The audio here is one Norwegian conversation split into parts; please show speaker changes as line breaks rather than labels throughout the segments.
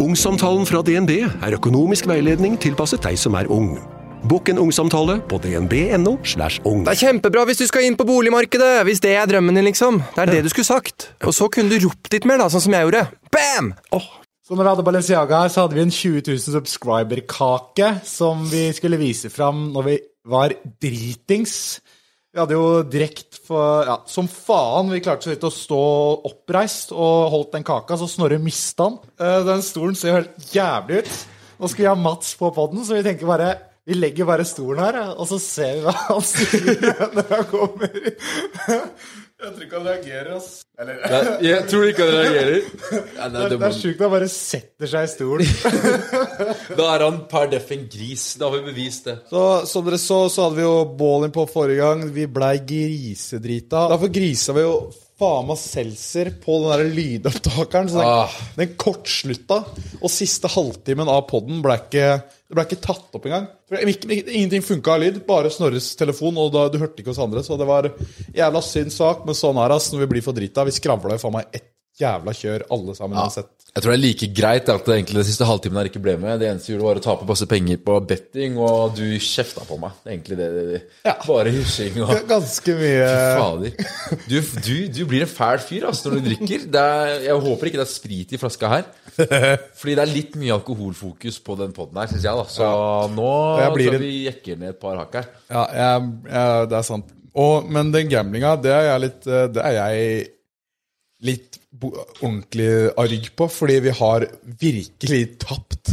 Ungsamtalen fra DNB er økonomisk veiledning tilpasset deg som er ung. Bokk en ungsamtale på dnb.no. slash ung.
Det er kjempebra hvis du skal inn på boligmarkedet! Hvis det er drømmen din, liksom. Det er det du skulle sagt. Og så kunne du ropt litt mer, da, sånn som jeg gjorde. Bam!
Så når vi hadde Balenciaga her, så hadde vi en 20 000 subscriber-kake som vi skulle vise fram når vi var dritings. Vi hadde jo drekt for Ja, som faen. Vi klarte så vidt å stå oppreist og holdt den kaka, så Snorre mista den. Eh, Den stolen ser jo helt jævlig ut. Nå skal vi ha Mats på poden, så vi tenker bare Vi legger bare stolen her, og så ser vi hva han sier når han kommer. Jeg tror ikke han reagerer, ass. Eller,
Jeg tror ikke han reagerer. Ja, nei,
det,
det
det er sjukt, han bare setter seg i stolen.
da er han per deff en gris. Da har vi bevist det.
Så som dere så, så hadde vi jo Ballin på forrige gang. Vi blei grisedrita. Derfor grisa vi jo faen meg seltzer på den der lydopptakeren. Så den,
Ah.
den kortslutta. Og siste halvtimen av poden ble ikke det ble ikke tatt opp engang. Ingenting funka av lyd, bare Snorres telefon, og da, du hørte ikke oss andre. Så det var jævla synd sak, men sånn er det når vi blir for drita. Vi skravla jo faen meg ett jævla kjør, alle sammen uansett.
Jeg tror det er like greit at egentlig den siste halvtimen her ikke ble med. Det eneste vi gjorde, var å tape masse penger på betting, og du kjefta på meg. Det egentlig det. det, det.
Ja.
Bare hysjing og
Ganske mye
Fader. Du, du, du blir en fæl fyr altså, når du drikker. Det er, jeg håper ikke det er sprit i flaska her. Fordi det er litt mye alkoholfokus på den poden her, syns jeg. da Så nå
Jeg blir
tror jeg vi jekker ned et par hakk her.
Ja, jeg, jeg, det er sant. Og, men den gamblinga, det er jeg litt eh, Det er jeg litt ordentlig arg på, fordi vi har virkelig tapt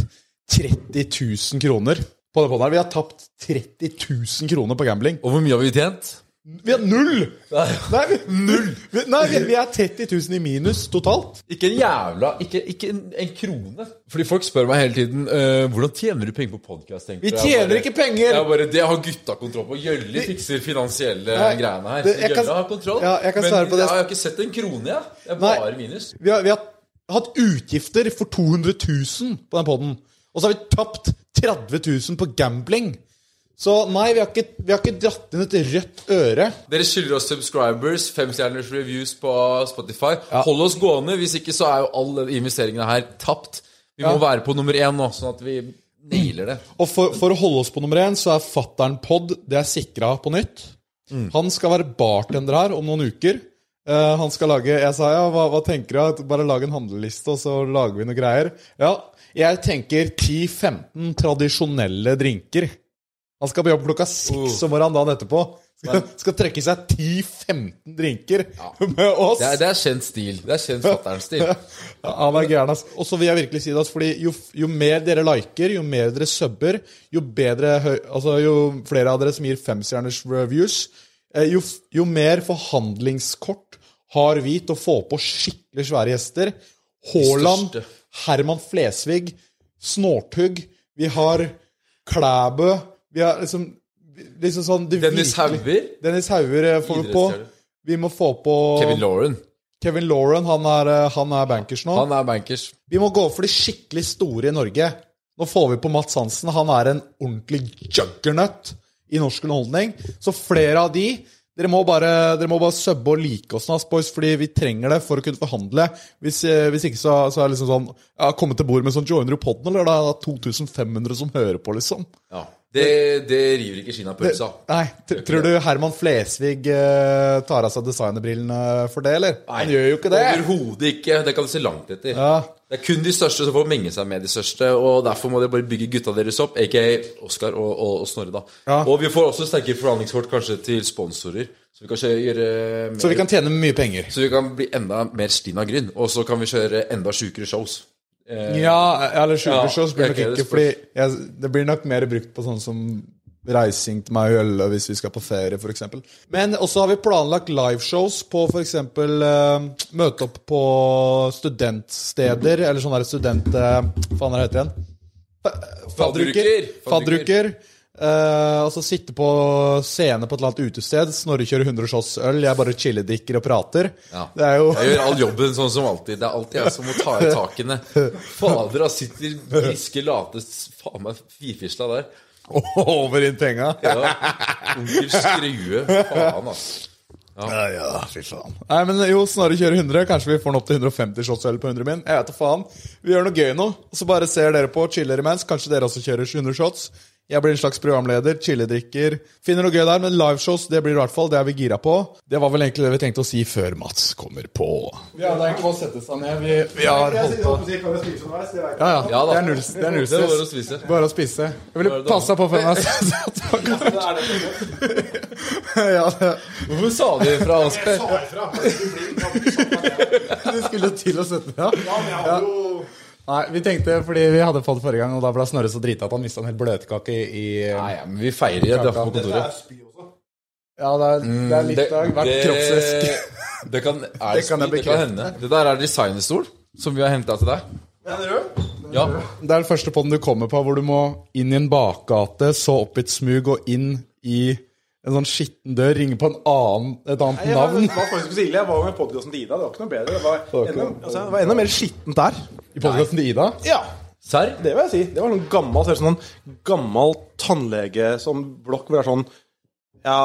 30 000 kroner på det båndet her. Vi har tapt 30 000 kroner på gambling.
Og hvor mye har vi tjent?
Vi har null! Nei, vi, null! Vi, nei, vi, vi er 30 000 i minus totalt.
Ikke en jævla Ikke, ikke en, en krone. Fordi folk spør meg hele tiden uh, hvordan tjener du penger på podkast.
Vi tjener ikke penger!
Jeg bare, Det har gutta kontroll på. Gjølli fikser finansielle
Nei,
greiene her.
det- jeg kan-
har kontroll.
Ja, jeg kan
Men
det.
jeg har ikke sett en krone, jeg. Det er bare minus.
Vi har, vi har hatt utgifter for 200 000 på den poden. Og så har vi tapt 30 000 på gambling. Så nei, vi har ikke, vi har ikke dratt inn et rødt øre.
Dere skylder oss subscribers, femstjerners reviews på Spotify. Hold oss gående, hvis ikke så er jo alle investeringene her tapt. Vi må være på nummer én nå, sånn at vi nailer det.
Og for, for å holde oss på nummer én, så er fattern pod det er sikra på nytt. Han skal være bartender her om noen uker. Uh, han skal lage Jeg sa ja, hva, hva tenker du? Bare lag en handleliste, og så lager vi noe greier. Ja, jeg tenker 10-15 tradisjonelle drinker. Han skal på jobb klokka seks om morgenen dagen etterpå. Skal, skal trekke i seg 10-15 drinker med oss.
Det er, det er kjent stil. Det er kjent fatterns stil.
Ja, han er gæren, ass. Og så vil jeg virkelig si det, ass, fordi jo, jo mer dere liker, jo mer dere subber, jo bedre Altså, jo flere av dere som gir femstjerners reviews, eh, jo, jo mer forhandlingskort har vi til å få på skikkelig svære gjester. Haaland. Herman Flesvig, Snorthug vi har Klæbø Vi har liksom, liksom sånn
Dennis Hauger.
Dennis Hauger eh, får vi på. Vi må få på
Kevin Lauren.
Kevin Lauren, han er, eh, han er bankers nå.
Han er bankers.
Vi må gå for de skikkelig store i Norge. Nå får vi på Mats Hansen. Han er en ordentlig juggernaut i norsk underholdning. Så flere av de Dere må bare, dere må bare subbe og like oss, Nas Boys, fordi vi trenger det for å kunne forhandle. Hvis, eh, hvis ikke, så, så er det liksom sånn ja, Komme til bord med sånn Joiner du podden, eller da er det 2500 som hører på, liksom.
Ja. Det, det river ikke skinnet av
Det,
pølsa.
nei, tr- Tror du Herman Flesvig eh, tar av seg designerbrillene for det, eller? Nei, Han gjør jo ikke det.
Overhodet ikke. Det kan du se langt etter.
Ja.
Det er kun de største som får menge seg med de største, og derfor må dere bare bygge gutta deres opp, aka Oskar og, og, og Snorre, da.
Ja.
Og vi får også sterkere forhandlingskort kanskje til sponsorer, så vi
Så vi kan tjene mye penger.
så vi kan bli enda mer Stina Gryn, og så kan vi kjøre enda sjukere shows. Eh,
Ja, eller
Ja,
sjukershows blir nok ikke fordi jeg, Det blir nok mer brukt på sånn som reising til meg og Ølle hvis vi skal på ferie, f.eks. Men også har vi planlagt liveshows på f.eks. Uh, møte opp på studentsteder, eller sånne der student... Uh, hva faen er det igjen? Fa-
Fadderuker.
Fadderuker. Eh, og så sitte på scene på et eller annet utested. Snorre kjører 100 shots øl, jeg bare chilledikker og prater.
Ja.
Det jo
Jeg gjør all jobben sånn som alltid. Det er alltid jeg som må ta i takene. Fader, da sitter griske, late faen meg firfisla der.
over inn penga.
Ja. Onkel Skrue. Faen, altså.
Ja, ja, fy faen. Nei, men jo, Snorre kjører 100. Kanskje vi får den opp til 150 shots øl på 100 min. Jeg vet da faen. Vi gjør noe gøy nå. Så bare ser dere på, chiller imens. Kanskje dere også kjører 100 shots. Jeg blir en slags programleder, chilledrikker. Finner noe gøy der, men liveshows det blir det i hvert fall. Det er vi gira på. Det var vel egentlig det vi tenkte å si før Mats kommer på. Ja, det er egentlig bare å sette seg ned. Vi, vi har holdt på Ja, ja.
Ja da.
Det er null, det er null
Det
stress.
å spise.
Bare å spise. Jeg ville passe på før jeg Ja, det
Hvorfor sa du fra Oskar?
Du skulle til å sette Ja. ja. Nei, vi tenkte fordi vi hadde fått forrige gang, og da ble Snorre så drita at han mista en hel bløtkake i, i
Nei, ja, men vi feirer det på kontoret.
Ja, det er, det er litt av hvert kroppsvæske.
Det kan, er
Det kan jeg
det kan
bekrefte.
hende. Det der er designstol som vi har henta til deg. Ja.
Det er den første poden du kommer på hvor du må inn i en bakgate, så opp i et smug og inn i en sånn skitten dør, ringe på en annen, et annet
Jeg var,
navn.
var faktisk så ille. Jeg var med podkasten til Ida. Det var ikke noe bedre. Det var,
var
enda, altså, det var enda mer skittent der.
I podkasten til Ida.
Ja,
Serr?
det vil jeg si. Det var noen gammel, ser ut som gammel tannlege som blokk hvor det er sånn ja,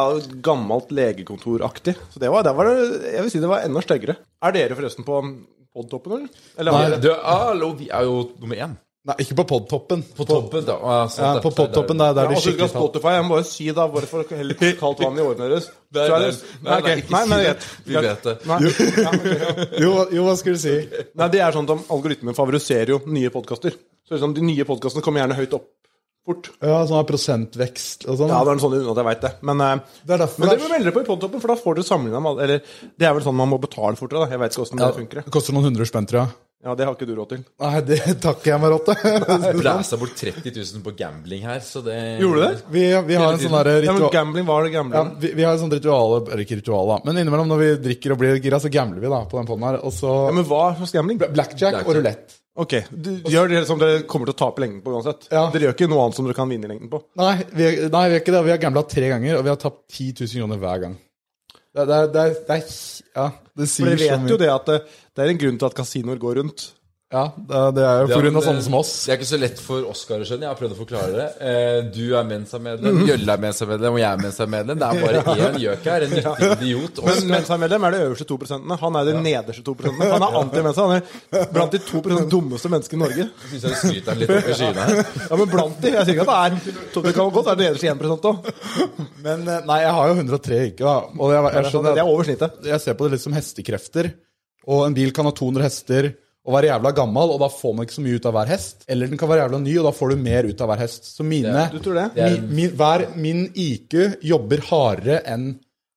gammelt legekontoraktig. Så det var, det var Jeg vil si det var enda styggere. Er dere forresten på podtoppen, eller? eller
Nei.
er
Du, hallo, vi er jo nummer én.
Nei, ikke på podtoppen.
På toppen, da. Sant
Ja,
det.
på podtoppen, der, der
Ja,
de
og så skal
skikkelig tar
Spotify, jeg må bare si da Bare for å helle kaldt vann i årene deres. Så er
nei,
er,
nei, nei,
nei, nei,
si det. Vi vet det.
Nei, ja, ja.
Jo, jo, hva skulle du si?
Nei, det er sånn at algoritmen favoriserer jo nye podkaster. Så liksom, de nye podkastene kommer gjerne høyt opp fort.
Ja, sånn er prosentvekst og sånn.
Ja, det er en sånn uten at jeg veit det. Men, eh,
Det er derfor
men
det
det
er-
må melde dere på i Podtoppen, for da får dere sammenligna med alle Eller det er vel sånn man må betale fortere, da. Jeg veit ikke åssen det funker.
Det koster noen hundre spenn, tror jeg.
Ja, det har ikke du råd til.
Nei, det takker jeg meg råd til.
Blæsa bort 30 000 på gambling her, så det
Gjorde du det?
Vi, vi har en sånn derre
Ja, men gambling, hva er det
Ja,
gambling.
vi, vi har en sånn ritual, eller ikke ritual, da. Men innimellom når vi drikker og blir gira, så gambler vi da på den poden her. Og så
Ja, men hva slags gambling?
blackjack og rulett.
Ok, du gjør det som dere kommer til å tape lengden på uansett.
Ja.
Dere gjør ikke noe annet som dere kan vinne i lengden på.
Nei, vi, nei, vi har ikke det. Vi har gambla tre ganger, og vi har tapt 10 000 kroner hver gang. Det, det, det, er- det er Ja, det
For dere vet jo det at det, det er en grunn til at kasinoer går rundt.
Ja, det, er jo pga. sånne som oss.
Det er ikke så lett for Oskar å skjønne. Jeg har prøvd å forklare det. Eh, Du er Mensa-medlem, Gjølle er Mensa-medlem, og jeg er Mensa-medlem. Det er bare én gjøk her. En nyttig idiot.
Men
Oskar.
Mensa-medlem er de øverste to prosentene. Han er de nederste to prosentene. Han er anti-Mensa. Han er blant de to prosent dummeste menneskene i Norge.
Syns jeg du skryter litt opp i skyene her.
Ja, men blant de. Jeg sier ikke at det er Det kan godt være nederste 1 òg.
Men eh, nei, jeg har jo 103 ikke, da. Og jeg, jeg, skjønner
Det er
at
over snittet.
jeg ser på det litt som hestekrefter. Og en bil kan ha 200 hester og være jævla gammel, og da får man ikke så mye ut av hver hest. Eller den kan være jævla ny, og da får du mer ut av hver hest. Så mine
Du tror det?
Min, min, hver, min IQ jobber hardere enn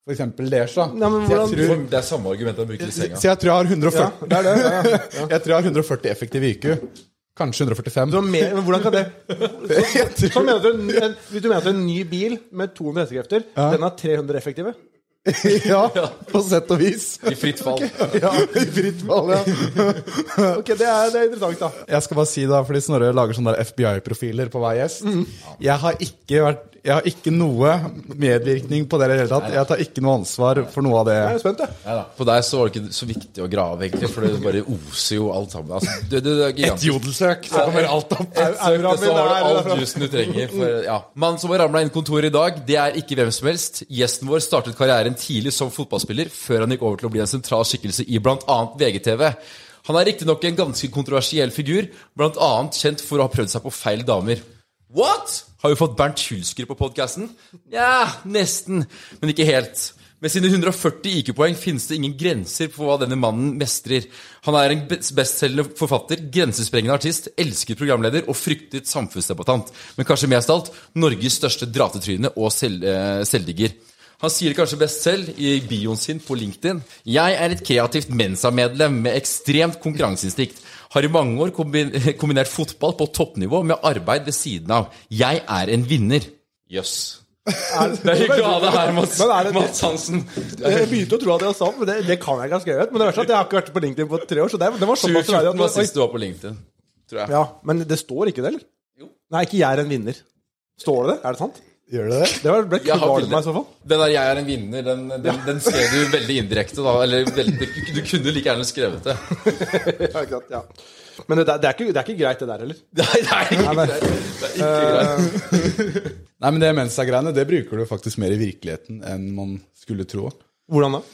f.eks. deres. da.
Ja, men hvordan-
tror-
Det er samme argument jeg bruker i senga.
Så jeg tror jeg har 140
Ja, det er det. Ja, ja.
Jeg tror jeg har 140 effektiv IQ. Kanskje 145.
Du har mer, men hvordan kan det
så,
Så
tror,
mener du, en, du mener at en ny bil med 200 hestekrefter, den har 300 effektive?
ja, på sett og vis.
I fritt fall.
Ja, I fritt fall, ja.
Ok, det er, det er interessant, da.
Jeg skal bare si da, fordi Snorre lager sånne FBI-profiler på hver gjest. Jeg har ikke vært jeg har ikke noe medvirkning på det i det hele tatt. Jeg tar ikke noe ansvar for noe av det.
Jeg er spent, jeg.
Ja, For deg så var det ikke så viktig å grave, egentlig, for det bare oser jo alt sammen. Altså, det, det, det er
Et jodelsøk, så kommer alt opp.
Et søk, så har du all juicen du trenger. For, ja. Mannen som har ramla inn kontoret i dag, det er ikke hvem som helst. Gjesten vår startet karrieren tidlig som fotballspiller, før han gikk over til å bli en sentral skikkelse i bl.a. VGTV. Han er riktignok en ganske kontroversiell figur, bl.a. kjent for å ha prøvd seg på feil damer. What?! Har vi fått Bernt Hulsker på podkasten? Nja, nesten, men ikke helt. Med sine 140 IQ-poeng finnes det ingen grenser på hva denne mannen mestrer. Han er en best- bestselgende forfatter, grensesprengende artist, elsket programleder og fryktet samfunnsdebattant. Men kanskje mest alt Norges største dratetryne og selv, eh, selvdigger. Han sier det kanskje best selv i bioen sin på LinkedIn. Jeg er et kreativt Mensa-medlem med ekstremt konkurranseinstinkt. Har i mange år kombinert fotball på toppnivå med arbeid ved siden av. Jeg er en vinner. Jøss. Det er hyggelig å ha deg her, Mats,
det-
Mats Hansen.
Jeg begynte å tro at det var sant, men det, det kan jeg ganske greit. Men det verste er at jeg har ikke vært på LinkedIn på tre år, så det, det var såpass
2014
troverdig
var sist du var på LinkedIn, tror jeg.
Ja, Men det står ikke det, eller?
Jo.
Nei, ikke 'jeg er en vinner'. Står det det? Er det sant?
Gjør det det?
Det var, ble
Jeg
kvalm meg i så fall.
Den der 'jeg er en vinner', den, den, den skrev du veldig indirekte, da. Eller veldig, du kunne like gjerne skrevet det.
Ja, ikke sant, ja. Men det, det, er ikke, det er ikke greit, det der heller.
Nei, det er ikke
nei.
greit. Det er ikke greit.
Nei, men det Mensa-greiene det bruker du faktisk mer i virkeligheten enn man skulle tro.
Hvordan da?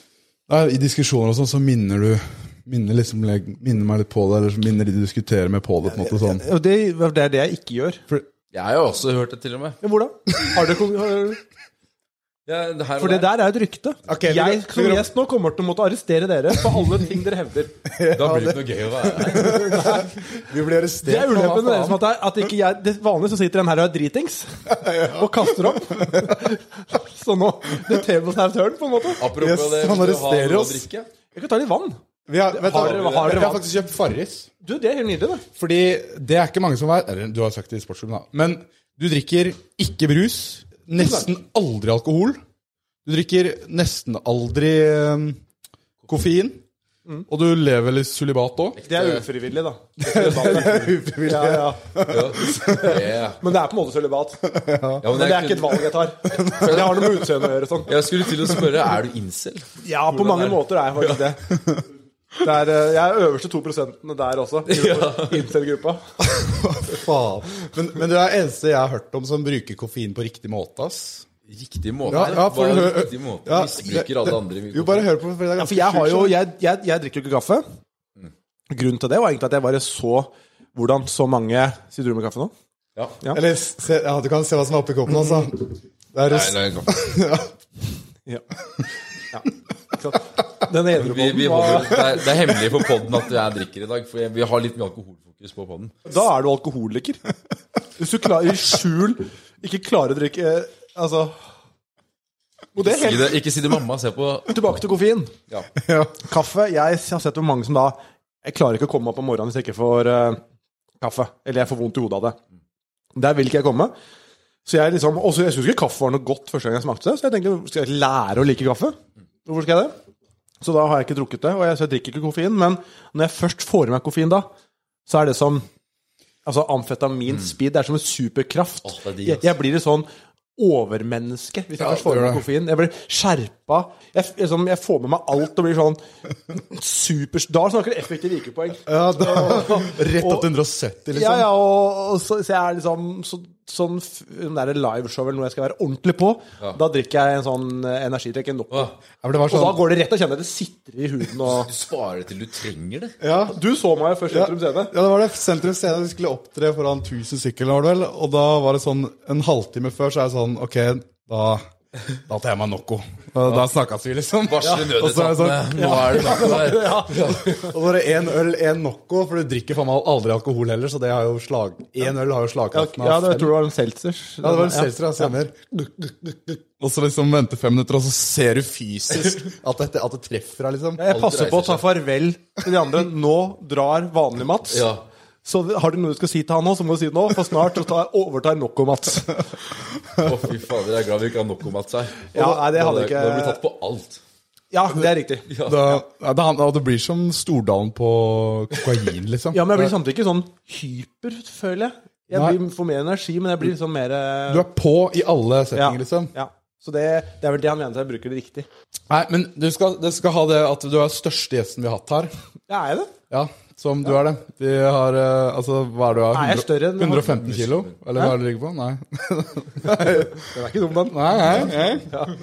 Nei, I diskusjoner og sånn, så minner du Minner, liksom, minner meg litt på det, eller så minner de du diskuterer med på det. på en måte sånn.
Det, det er det jeg ikke gjør.
Jeg har jo også hørt det, til og med.
Ja, hvordan? Har du, har,
Ja, det her og
for det der er et rykte.
Okay,
jeg som gjest nå kommer til å måtte arrestere dere for alle ting dere hevder.
Da blir det ikke noe gøy å være her.
Vi blir arrestert.
Det er ulempen med
dere
som at, det er- at ikke jeg det Vanligvis så sitter den her og er dritings og kaster opp. Så nå Det table-servitøren, på en måte.
Apropos
Yes,
det,
han arresterer oss.
Jeg kan ta litt vann.
Vi har, vet
Har dere- har dere
vi har faktisk kjøpt Farris.
Du, Det er helt nydelig, da.
Fordi det er ikke mange som vet Eller du har sagt det i sportsklubben, da. Men du drikker ikke brus. Nesten aldri alkohol. Du drikker nesten aldri um, koffein. Og du lever litt sulibat òg.
Det er ufrivillig, da. Ja, ja.
ja.
Men det er på en måte sulibat.
Ja,
Men det er ikke et valg jeg tar. Det har noe med utseendet å gjøre. sånn
Jeg skulle til å spørre, er du incel?
Ja, på mange måter er jeg faktisk det. Det er, eh, jeg er øverste to prosentene der også. Incel-gruppa.
Faen. Men, men du er eneste jeg har hørt om som bruker koffein på riktig måte, ass.
Riktig måte?
Ja, ja, for
er riktig måte?
ja,
Misbruker alle andre
Jo, bare hør på. For det er
Ja, for jeg har jo
sånn.
jeg, jeg, jeg drikker jo ikke kaffe. Grunnen til det var egentlig at jeg bare så hvordan så mange Sitter du med kaffe nå?
Ja.
Ja.
Eller se, ja, du kan se hva som er oppi koppen, altså. Det er rest,
Ja. ja. Ikke sant? Den
vi holder,
var
det, er, det er hemmelig for podden at jeg drikker i dag, for vi har litt mye alkoholfokus på podden.
Da er du alkoholiker. Hvis du klarer i skjul ikke klarer å drikke eh, Altså Og det er
Si det, ikke si det, mamma. ser på
Tilbake til koffein.
ja.
ja.
Kaffe. Jeg har sett hvor mange som da Jeg klarer ikke å komme opp om morgenen hvis jeg ikke får uh, kaffe. Eller jeg får vondt i hodet av det. Der vil ikke jeg komme. Så jeg liksom også, Jeg syns ikke kaffe var noe godt første gang jeg smakte det, så jeg tenkte skal jeg lære å like kaffe? Hvorfor skal jeg det? Så da har jeg ikke drukket det, og jeg, så jeg drikker ikke koffein. Men når jeg først får i meg koffein da, så er det som Altså amfetamin, speed, det er som en superkraft.
Oh, er
jeg, jeg blir et sånn overmenneske hvis jeg
Ja,
først får i meg koffein. Jeg blir skjerpa. Jeg, sånn, jeg får med meg alt og blir sånn super... Da snakker du effektive IQ-poeng.
ja da, Rett opp til 170, liksom.
Ja, ja, og, og så, så jeg er liksom så, sånn der liveshow eller noe jeg skal være ordentlig på. Da drikker jeg en sånn eh, energidrikk, en Nocco.
Ja, sånn...
Og da
sånn,
går det rett og kjenner det sitter i huden og
Du sparer til du trenger det.
ja,
Du så meg jo først
i
sentrum scene.
ja, det var det Sentrum Scene. Vi skulle opptre foran 1000 stykker, var det vel. Og da var det sånn en halvtime før, så er det sånn Ok, da, da tar jeg meg Nocco. Da, da snakkes vi, liksom.
Varsle
Og så er det sånn,
nødetatene. Nå er det nok her.
Og så er det én øl, én Nocco, for du drikker faen meg aldri alkohol heller, så det har jo slag... Én øl har jo slagkraften
ja,
av
det, jeg tror det var en seltzer.
Ja, det var en seltzer, ja, stemmer. Og så liksom vente fem minutter, og så ser du fysisk at det, at det treffer deg, liksom.
Jeg passer på å ta farvel til de andre. Nå drar vanlig Mats.
Ja.
Så har du noe du skal si til han nå, så må du si det nå. For snart så tar, overtar Nocco Mats.
Å, fy fader, jeg er glad vi ikke har nok om Mats her.
Ja, nei, det hadde
Da
ikke-
hadde blir tatt på alt.
Ja, det er riktig.
Da, ja, det, han- det blir som Stordalen på kokain, liksom.
Ja, men jeg blir samtidig ikke sånn hyper, føler jeg. Jeg
Nei.
blir, får mer energi, men jeg blir liksom mer eh,
Du er på i alle
ja,
settinger, liksom.
ja. Så det, det er vel det han mener at jeg bruker det riktig.
Nei, men du skal, du skal ha det at du er største gjesten vi har hatt her.
Ja, er jeg det?
Ja, som du er det. Vi har eh, Altså, hva er du?
Er jeg større enn-
115 kilo? Eller hva er det du ligger på? Nei.
Den er ikke dum, den.
Nei, nei, nei.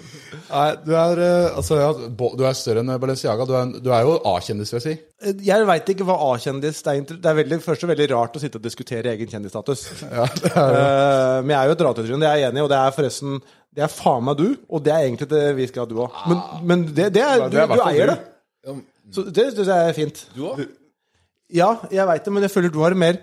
nei du er eh, Altså, ja, bo- du er større enn Balenciaga. Du er, du er jo A-kjendis, vil jeg si.
Jeg veit ikke hva A-kjendis Det er, inter- det er veldig, først og veldig rart å sitte og diskutere egen kjendisstatus.
Ja, det er,
Eh, men jeg er jo et dratetryne, det er jeg enig i, og det er forresten Det er faen meg du, og det er egentlig det vi skal ha, du òg. Men, men det, det er, du,
det er i
du
fall
eier
du.
det. Så det syns jeg er fint.
Du òg?
Ja, jeg veit det, men jeg føler du har mer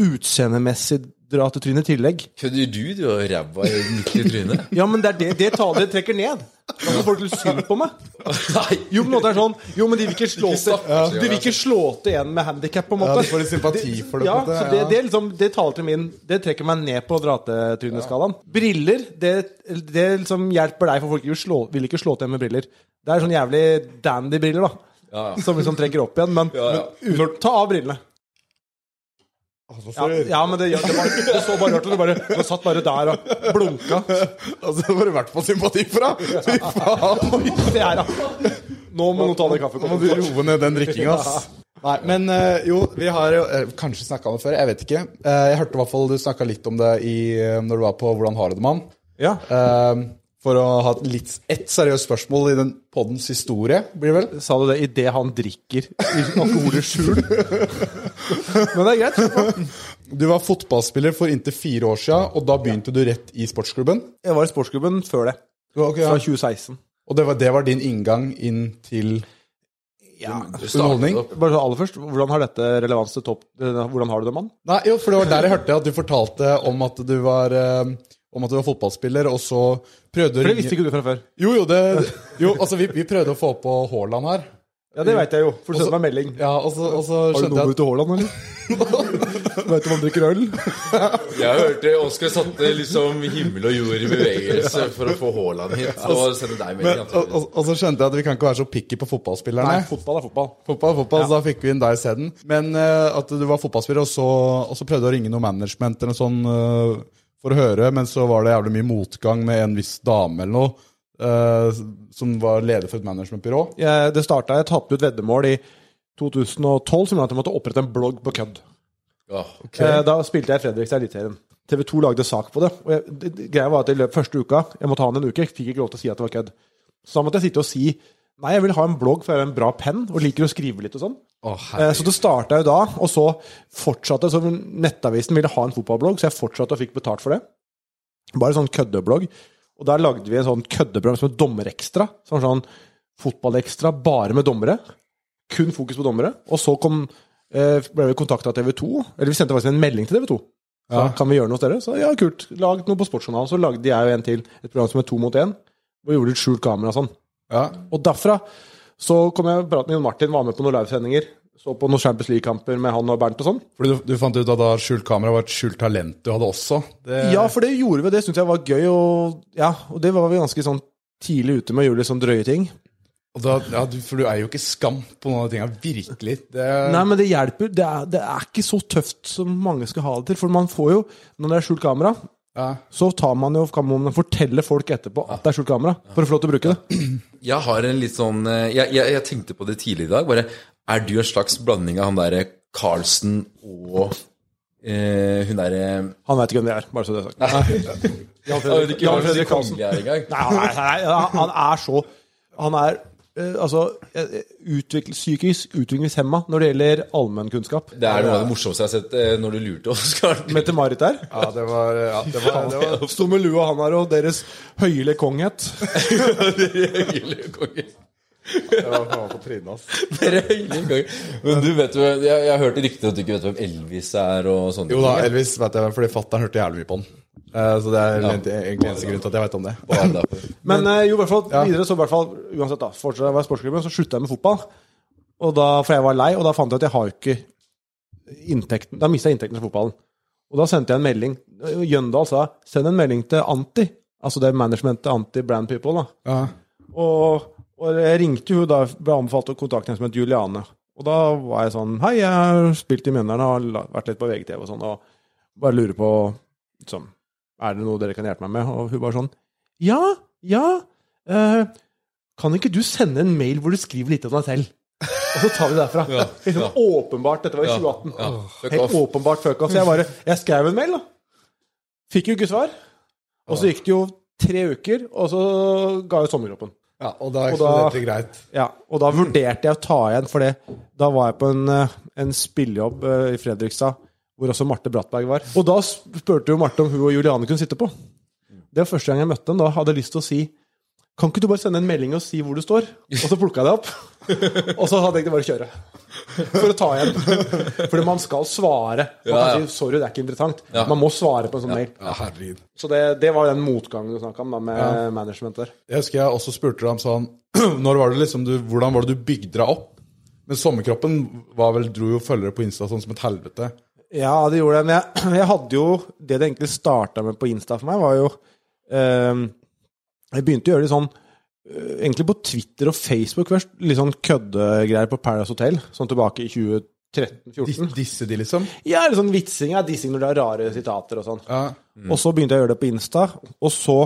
utseendemessig dratetryne i tillegg.
Kødder du? Du har ræva i midt i trynet.
Ja, men det er det, det tallet trekker ned. Da får folk litt synd på meg.
Nei!
Jo, på en måte er det sånn Jo, men de vil ikke slå til De vil ikke slå til en med handikap, på en måte.
ja, de får litt sympati for det.
Ja,
på en måte,
så det, det, er liksom, det taler til min Det trekker meg ned på dratetryneskalaen. Briller, det, det liksom hjelper deg, for folk vil, slå, vil ikke slå til med briller. Det er sånn jævlig dandy-briller, da. Som liksom trekker opp igjen. Men,
Ja, ja.
men ut- ta av brillene. Ja, ja men det, det, var, det så bare rart ut. Du, bare, du satt bare der og blunka.
Altså, det var i hvert fall sympati for deg! Fy faen!
Det er. Nå må du ta den
Nå må du roe ned den drikkinga, ass. Nei, men eh, jo, vi har jo eh, kanskje snakka om det før, jeg vet ikke. Eh, jeg hørte i hvert fall du snakka litt om det i, når du var på Hvordan har du det, mann?
Ja.
Eh, For å ha litt ett seriøst spørsmål i den poddens historie, blir det vel?
Sa du det idet han drikker alkohol i skjul? Men det er greit.
Du var fotballspiller for inntil fire år siden, og da begynte du rett i sportsklubben.
Jeg var i sportsklubben før det.
Okay, ja.
Fra 2016.
Og det var, det var din inngang inn til
Ja.
underholdning?
Bare så aller først, hvordan har dette relevans til topp Hvordan har du det, mann?
Nei, jo, for det var der jeg hørte at du fortalte om at du var, eh, om at du var fotballspiller, og så prøvde
For det visste ikke du fra før.
Jo, jo, det, jo altså vi, vi prøvde å få på Haaland her.
Ja, det veit jeg jo. For du sendte meg melding.
Ja, og så, og så
Har du
noe
nummer
jeg
til Haaland, eller? Veit du om han drikker øl?
Jeg hørte Oskar satte liksom himmel og jord i bevegelse for å få Haaland hit. Og sende deg
men,
melding.
og, og, og så skjønte jeg at vi kan ikke være så picky på fotballspillerne.
Nei, fotball er fotball.
Fotball, er fotball, så da fikk vi inn deg isteden. Men uh, at du var fotballspiller, og så, og så prøvde du å ringe noe management eller noe sånn eh, for å høre, men så var det jævlig mye motgang med en viss dame eller noe, eh, som var leder for et managementbyrå.
Jeg, det starta Jeg tapte ut veddemål i 2012 som gjorde at jeg måtte opprette en blogg på kødd.
Ja.
Eh, Da spilte jeg i Fredrikstad Eliteserien. TV 2 lagde sak på det. Og jeg, det, greia var at i løpet første uka Jeg måtte ha den en uke. Jeg fikk ikke lov til å si at det var kødd. Så da måtte jeg sitte og si Nei, jeg vil ha en blogg, for jeg har en bra penn og liker å skrive litt og sånn. Oh, Så det starta jo da, og så fortsatte så Nettavisen ville ha en fotballblogg, så jeg fortsatte og fikk betalt for det. Bare sånn køddeblogg. Og der lagde vi en sånn køddeprogram som het Dommerekstra. Sånn, sånn fotballekstra bare med dommere. Kun fokus på dommere. Og så kom, eh, ble vi kontakta av TV 2. Eller vi sendte faktisk en melding til TV 2. Så Kan vi gjøre noe dere? Så ja, kult. Lag noe på Sportsjournalen. Så lagde jeg jo en til, et program som het To mot én. Og gjorde litt skjult kamera og sånn.
Ja.
Og derfra så kom jeg og pratet med Jon Martin, var med på noen livesendinger. Så på noen Champions League-kamper med han og Bernt og sånn.
Fordi du, du fant ut at da skjult kamera var et skjult talent du hadde også. Det,
Ja, for det gjorde vi. Det syntes jeg var gøy. Og, ja, og det var vi ganske sånn tidlig ute med å gjøre litt sånn drøye ting.
og da, ja, for du er jo ikke skam på noen av de tinga. Virkelig. Det,
Nei, men det hjelper. Det er, det er ikke så tøft som mange skal ha det til. For man får jo, når det er skjult kamera,
ja.
så tar man jo, kameraet og forteller folk etterpå at det er skjult kamera, for å få lov til å bruke det.
Jeg har en litt sånn eh, jeg, jeg, jeg tenkte på det tidlig i dag. Bare, er du en slags blanding av han derre Carlsen og eh, hun derre
Han veit ikke hvem det er, bare så det er sagt.
Hva
Jan Fredrik
slags
Carlsen.
konge er engang.
Nei, han er, nei, han er så Han er altså eh, psykisk utviklingshemma når det gjelder allmennkunnskap.
Det er noe av det morsomste jeg har sett eh, når du lurte oss.
Mette-Marit der.
ja, det var, ja, det var, det var
Sto med lua, han her, og deres høyelige konghet.
Det var faen på trynet, ass.
Dere er. Men du vet jo Jeg, jeg har hørt rykter at du ikke vet hvem Elvis er og sånne
Jo da,
ting.
Elvis vet jeg, hvem, fordi fatter'n hørte jævlig mye på den. Eh, Så det er egentlig egentlig eneste grunn til at jeg vet om det.
Men eh, jo, i hvert fall videre, så i hvert fall uansett da, fortsatt jeg var i sportsklubben, så slutta jeg med fotball. Og da, for jeg var lei, og da fant jeg at jeg har ikke inntekten Da mista jeg inntekten til fotballen. Og da sendte jeg en melding. Jøndal sa 'send en melding til Anti', altså det managementet Anti Brand People. da.
Ja.
Og, og jeg ringte jo da, ble anbefalt å kontakte en som het Juliane. Og da var jeg sånn Hei, jeg har spilt i Mjøndalen og vært litt på VGTV og sånn, og bare lurer på liksom, Er det noe dere kan hjelpe meg med? Og hun bare sånn Ja, ja. Uh, kan ikke du sende en mail hvor du skriver litt om deg selv? Og så tar vi det derfra. Liksom
ja.
Åpenbart. Dette var i 2018.
Ja, ja.
Helt åpenbart fuck off. Så jeg bare Jeg skrev en mail, da. Fikk jo ikke svar. Og så gikk det jo tre uker, og så ga jeg sommerjobben.
ja, og da eksploderte det greit.
Ja, og da vurderte jeg å ta igjen, for det. Da var jeg på en, eh, en spillejobb eh, i Fredrikstad, hvor også Marte Brattberg var. Og da spurte jo Marte om hun og Juliane kunne sitte på. Det var første gang jeg møtte dem. Da hadde jeg lyst til å si Kan ikke du bare sende en melding og si hvor du står? Og så plukka jeg det opp. Og så hadde jeg tenkt å bare kjøre. For å ta igjen. Fordi man skal svare. Man kan si 'sorry, det er ikke interessant'. Man må svare på en sånn mail. Så det, det var den motgangen du snakka om, da, med management der.
Jeg husker jeg også spurte deg om sånn Når var det liksom du, Hvordan var det du bygde deg opp? Men sommerkroppen var vel, dro jo følgere på Insta sånn som et helvete.
Ja, det gjorde det. Men jeg, jeg hadde jo Det det egentlig starta med på Insta for meg, var jo eh, Jeg begynte å gjøre det sånn eh, Egentlig på Twitter og Facebook først. Litt sånn køddegreier på Paradise Hotel. Sånn tilbake i 2013-2014.
Disse de, liksom?
Ja, litt sånn vitsing. Ja, dissing når det er rare sitater og sånn.
Ja.
Og så begynte jeg å gjøre det på Insta. Og så,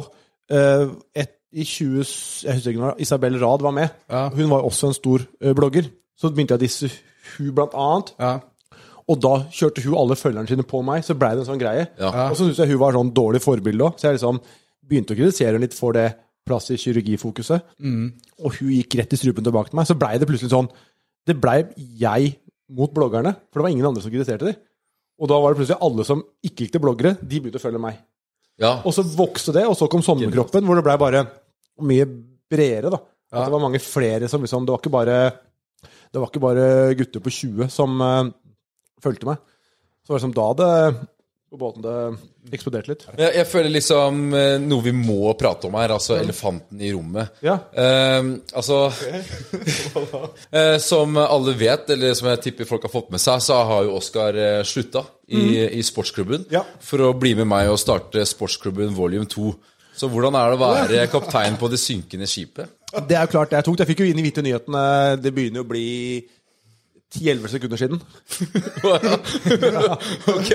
eh, et, i 20, jeg husker ikke når Isabel Rad var med.
Ja.
Hun var også en stor eh, blogger. Så begynte jeg å disse hun blant annet.
ja.
Og da kjørte hun alle følgerne sine på meg, så blei det en sånn greie.
Ja.
Og så syntes jeg hun var sånn dårlig forbilde òg, så jeg liksom begynte å kritisere henne litt for det plass i kirurgifokuset, og hun gikk rett i strupen tilbake til meg, så blei det plutselig sånn Det blei jeg mot bloggerne, for det var ingen andre som kritiserte dem. Og da var det plutselig alle som ikke likte bloggere, de begynte å følge meg.
Ja.
Og så vokste det, og så kom sommerkroppen, hvor det blei bare mye bredere, da. At det var mange flere som liksom Det var ikke bare, det var ikke bare gutter på 20 som uh, fulgte meg. Så var det som da det på båten det eksploderte litt.
Jeg, jeg føler liksom eh, noe vi må prate om her, altså elefanten i rommet.
Ja.
Eh, altså eh, Som alle vet, eller som jeg tipper folk har fått med seg, så har jo Oskar eh, slutta i, i sportsklubben
Ja.
for å bli med meg og starte sportsklubben volume 2. Så hvordan er det å være kaptein på det synkende skipet?
Det er jo klart det er tungt. Jeg fikk jo inn i Hvite nyhetene Det begynner jo å bli 10-11 sekunder siden.
ok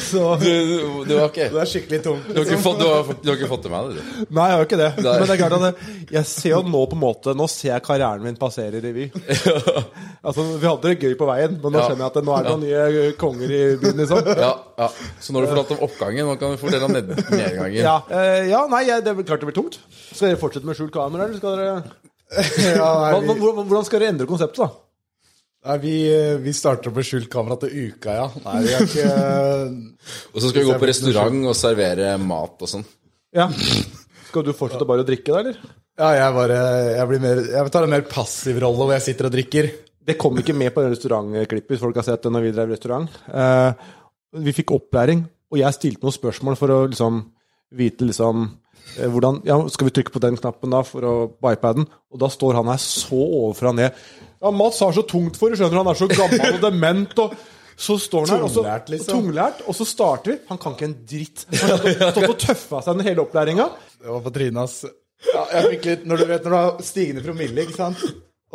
Så
Du, du, du har ikke
Det er skikkelig tungt.
du har ikke, fått, du har, du har ikke fått det med deg?
Nei, jeg har ikke det.
Nei.
Men det er klart at jeg, jeg ser jo nå på en måte Nå ser jeg karrieren min passere revy. Altså, vi hadde det gøy på veien, men nå
Ja.
skjønner jeg at det, nå er det noen nye konger i byen, liksom.
Ja, ja. Så nå har du fortalt om oppgangen, nå kan du fortelle om ned nedgangen.
Ja, eh, ja nei, jeg, det er klart det blir tungt. Skal dere fortsette med skjult kamera, eller skal dere
Ja, nei, vi,
Hvordan hvordan skal dere endre konseptet, da?
Nei, vi, vi starter med skjult kamera til uka, ja. Nei, vi har ikke
Og så skal vi gå på restaurant og servere mat og sånn.
Ja. Skal du fortsette bare å drikke, da, eller?
Ja, jeg bare Jeg, blir mer, jeg tar en mer passiv rolle hvor jeg sitter og drikker.
Det kom ikke med på den restaurantklippet, hvis folk har sett det når vi drev restaurant. Eh, vi fikk opplæring, og jeg stilte noen spørsmål for å liksom vite liksom eh, hvordan Ja, skal vi trykke på den knappen da for å på iPaden? Og da står han her så overfra ned. Ja, Mats har så tungt for det, skjønner du. Han er så gammel og dement. og så står han her, og så,
Tunglært, liksom.
tunglært, og så starter vi. Han kan ikke en dritt. Han har stått- og tøffa seg den hele opplæringa.
Det var på trynet, ass. Ja, jeg fikk litt Når du vet når du har stigende promille, ikke sant?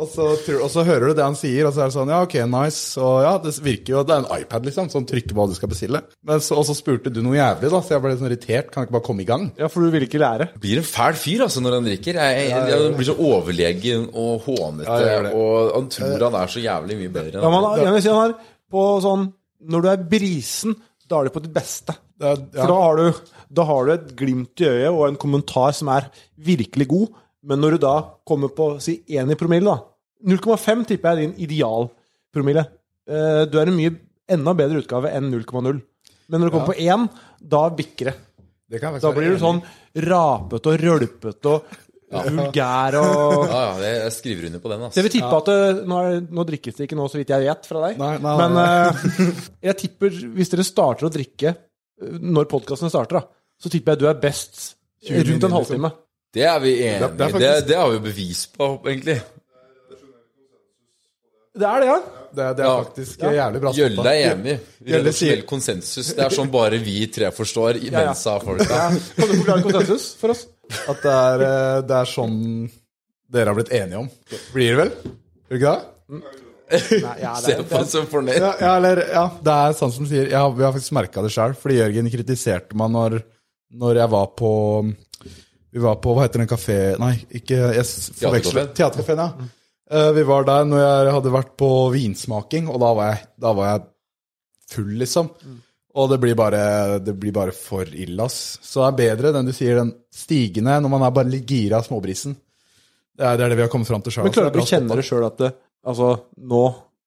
Og så, tror- og så hører du det han sier, og så er det sånn Ja, ok, nice. Og ja, det virker jo Det er en iPad, liksom, som trykker på hva du skal bestille. Men så, og så spurte du noe jævlig, da, så jeg ble litt sånn irritert. Kan jeg ikke bare komme i gang?
Ja, for du vil ikke lære.
Blir en fæl fyr altså når han drikker. Jeg, jeg, jeg, blir så overlegen og hånete,
Ja, jeg
og han tror han er så jævlig mye bedre.
Ja,
enn er.
jeg vil si han er på sånn Når du er brisen, da er du på ditt beste.
Det er, ja.
For da har, du, da har du et glimt i øyet og en kommentar som er virkelig god. Men når du da kommer på si 1 i promille, da 0,5 tipper jeg er din idealpromille. Eh, Du er en mye enda bedre utgave enn 0,0. Men når du kommer på 1, da bikker det.
det kan
Da blir du sånn rapete og rølpete og vulgær og
Ja, ja, det- jeg skriver under på den.
Så
Altså.
jeg vil tippe at det, nå, er, nå drikkes det ikke nå, så vidt jeg vet, fra deg.
Nei, nei,
Men
nei.
eh, jeg tipper, hvis dere starter å drikke eh, når podkastene starter, da, så tipper jeg du er best rundt en halvtime.
Det er vi enige
det
i. Det,
faktisk-
det har vi bevis på, egentlig.
Det er det, ja.
Det, er- det er
Ja.
faktisk jævlig bra
Gjølle er enig.
Gjølle sier-
konsensus. Det er sånn bare vi tre forstår i
ja.
mensa folk.
ja. Kan du forklare konsensus for oss?
At det er, eh, det er sånn dere har blitt enige om. Blir det vel? Gjør det ikke det?
Nei, ja, det
Se på han som fornøyd.
Ja, ja, eller, ja, det er sånn som sier ja, Vi har faktisk merka det sjøl, fordi Jørgen kritiserte meg når, når jeg var på Vi var på Hva heter den kafé Nei, ikke jeg forveksler- Teaterkafeen, ja. Uh, vi var der når jeg hadde vært på vinsmaking, og da var jeg, da var jeg full, liksom. Og det blir, bare, det blir bare for ille, ass. Så det er bedre den du sier, den stigende, når man er bare litt gira av småbrisen. Det er, det er det vi har kommet fram til sjøl.
Men klarer du å kjenne det sjøl at det, altså, nå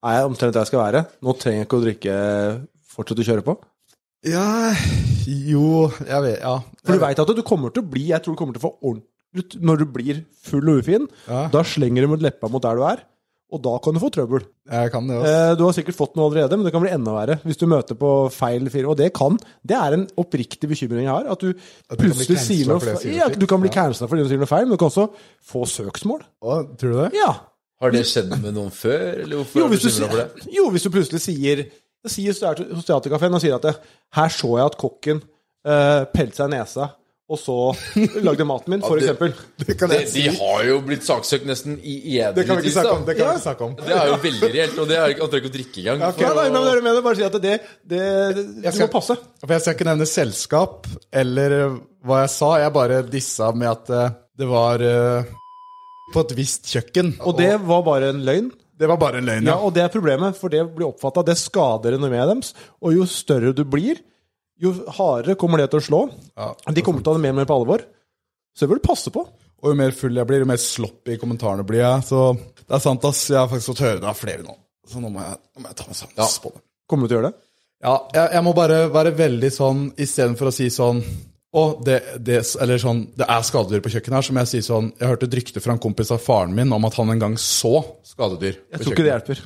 er jeg omtrent der jeg skal være? Nå trenger jeg ikke å drikke fortsette å kjøre på?
Ja Jo, jeg vet Ja.
For du veit at du kommer til å bli Jeg tror du kommer til å få ordentlig Når du blir full og ufin,
Ja.
da slenger du mot leppa mot der du er, og da kan du få trøbbel.
Jeg kan det, ass.
Eh, Du har sikkert fått noe allerede, men det kan bli enda verre hvis du møter på feil firma. Og det kan. Det er en oppriktig bekymring jeg har. At du
At du
plutselig sier noe
sier
feil. Ja, du kan bli
Ja.
cancela fordi du sier noe feil, men du kan også få søksmål.
Å, tror du det?
Ja.
Har det skjedd med noen før, eller hvorfor
Jo,
er du
hvis du,
plutselig for det?
hvis du er hos Teatercaféen og sier at det, her så jeg at kokken uh, pelte seg i nesa, og så lagde maten min, for
det-
eksempel.
Det
De,
si.
de har jo blitt saksøkt nesten i edelig
Det kan vi ikke snakke om. Det kan vi
Ja.
ikke snakke om.
Det er jo veldig reelt, og det er ikke, han å drikke engang.
Ja, ok.
Ja, nei, men mener, bare si at det, det, det
skal-
må passe.
For jeg skal ikke nevne selskap eller hva jeg sa. Jeg bare dissa med at eh, det var uh, på et visst kjøkken.
Og det var bare en løgn.
Det var bare en løgn,
Ja,
ja.
og det er problemet, for det blir oppfatta Det skader renommeet deres. Og jo større du blir, jo hardere kommer det til å slå.
Ja.
De kommer til å ta det mer og mer på alvor. Så det bør du passe på.
Og jo mer full jeg blir, jo mer sloppy i kommentarene blir jeg. Så det er sant, ass. Jeg har faktisk fått høre det av flere nå. Så nå må jeg, nå må jeg ta meg sammen
Ja.
på det.
Kommer du til å gjøre det?
Ja, jeg, jeg må bare være veldig sånn Istedenfor å si sånn å, det, det, eller sånn, det er skadedyr på kjøkkenet her, som jeg sier sånn Jeg hørte et rykte fra en kompis av faren min om at han en gang så skadedyr.
Jeg tror ikke det hjelper.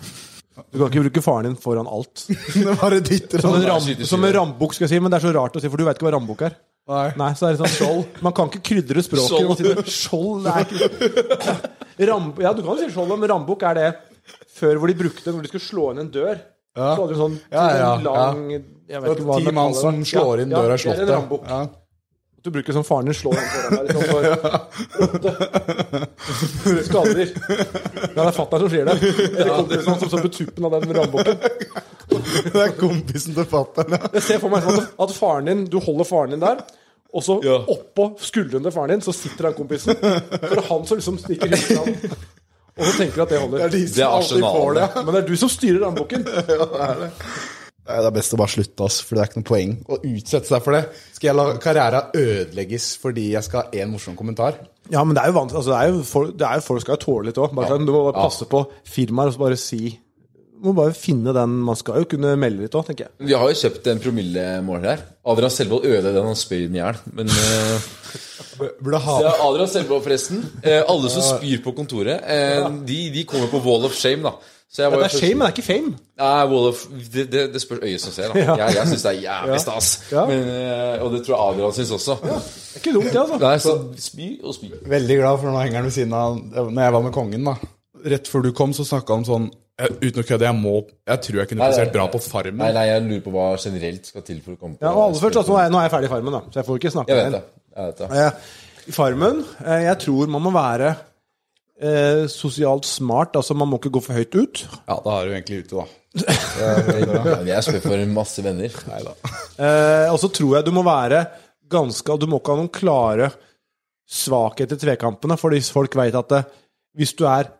Du kan ikke bruke faren din foran alt.
dytter
Som en, ram, som en rambukk, skal jeg si, men det er så rart å si, for du vet ikke hva rambukk er.
Nei.
Nei, så er det sånn skjold. Man kan ikke krydre språket.
Skjold.
Man Skjold det er ikke Ram, Ja, du kan jo si skjold, men rambukk er det før hvor de brukte når de skulle slå inn en dør.
Ja.
Så hadde de sånn,
Ja, ja,
lang jeg vet ikke hva
Ti mann som slår inn døra i
ja, Det er en
slottet.
rambukk.
Ja.
Du bruker som faren din slår den foran deg. Liksom, Skader. Ja, det er fatter'n som sier det. Eller kompisen hans som står på tuppen av den rambukken.
Det er kompisen til fatter'n, ja.
Jeg ser for meg sånn at, at faren din, du holder faren din der, og så
Ja.
oppå skuldrene til faren din så sitter han kompisen. For det er han som liksom stikker huet fram. Og så tenker du at det holder.
de
Det er arsenalet.
Men det er du som styrer rambukken.
Ja, Det er best å bare slutte, ass, for det er ikke noe poeng å utsette seg for det. Skal jeg la karriera ødelegges fordi jeg skal ha én morsom kommentar?
Ja, men det er jo vanskelig. Altså, det er jo folk, det er jo folk skal jo tåle litt òg. Ja. Du må bare passe på firmaer og så bare si må bare finne den Man skal jo kunne melde litt òg, tenker jeg.
Vi har jo kjøpt en promillemåler her. Adrian Selvold ødela den han spyr den i hjel. Men
uh, ha
ja, Adrian Selvold, forresten. Eh, alle som spyr på kontoret, eh, de, de kommer på wall of shame, da. Så jeg
Det er shame, men det er ikke fame.
Nei, wall of, det, det, det spørs øyet som ser. da Jeg, jeg syns det er jævlig stas.
Ja.
Men, eh, og det tror jeg Adrian syns også.
Det er ikke dumt, det, altså.
Nei, så spy og spy.
Veldig glad for nå hengeren han ved siden av Når jeg var med kongen, da. Rett før du kom, så snakka han sånn Uten å kødde, jeg må Jeg tror jeg kunne prestert bra på Farmen.
Nei, nei, jeg lurer på hva generelt skal til for å komme på
Ja, og aller først, altså, nå er jeg- nå er jeg ferdig i Farmen, da, så jeg får ikke snakke
Jeg vet det. Jeg vet det.
Farmen eh, Jeg tror man må være eh, sosialt smart. Altså, man må ikke gå for høyt ut.
Ja, da er du egentlig ute, da.
Jeg spør for masse venner.
Eh, og så tror jeg du må være ganske Du må ikke ha noen klare svakheter i tvekampene, fordi folk vet at det, hvis du er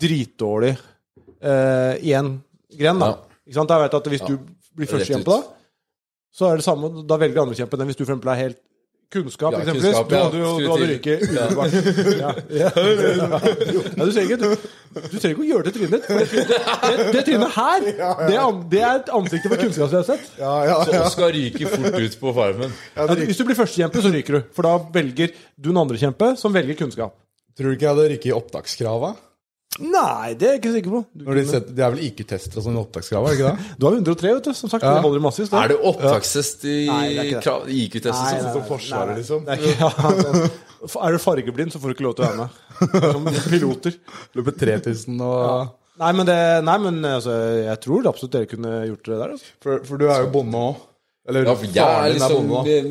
dritdårlig eh, i en gren, da
Ja.
ikke sant? Jeg vet at Hvis
Ja.
du blir førstekjempe, da, så er det samme Da velger andrekjempen den hvis du for eksempel er helt Kunnskap,
Ja,
eksempelvis.
kunnskap,
Du
ja.
hadde jo du hadde ryket umiddelbart. Ja. Ja. Ja, du trenger ikke Du trenger ikke å gjøre det trynet ditt. Det, det, det trynet her, det er, det er et ansiktet for kunnskapsløshet.
Ja, ja,
Så
ja.
Oskar ryker fort ut på Farmen.
Ja, hvis du blir førstekjempe, så ryker du. For da velger du en andrekjempe som velger kunnskap.
Tror du ikke jeg hadde rykket i opptakskrava?
Nei, det er jeg ikke sikker på. Du,
Når de setter, det er vel IQ-tester og sånn opptakskrav? er det ikke det?
du har 103, vet du. Som sagt,
Ja.
det holder massevis.
Er det opptakstest i
det er det. IQ-tester?
Som forsvarer, liksom.
Det er, ikke, ja, er du fargeblind, så får du ikke lov til å være med. Som piloter.
Løpet 3000 og
Nei, men, det, nei, men altså, jeg tror absolutt dere kunne gjort det der. Altså.
for, for du er jo bonde òg. Eller
Ja, jeg, er liksom,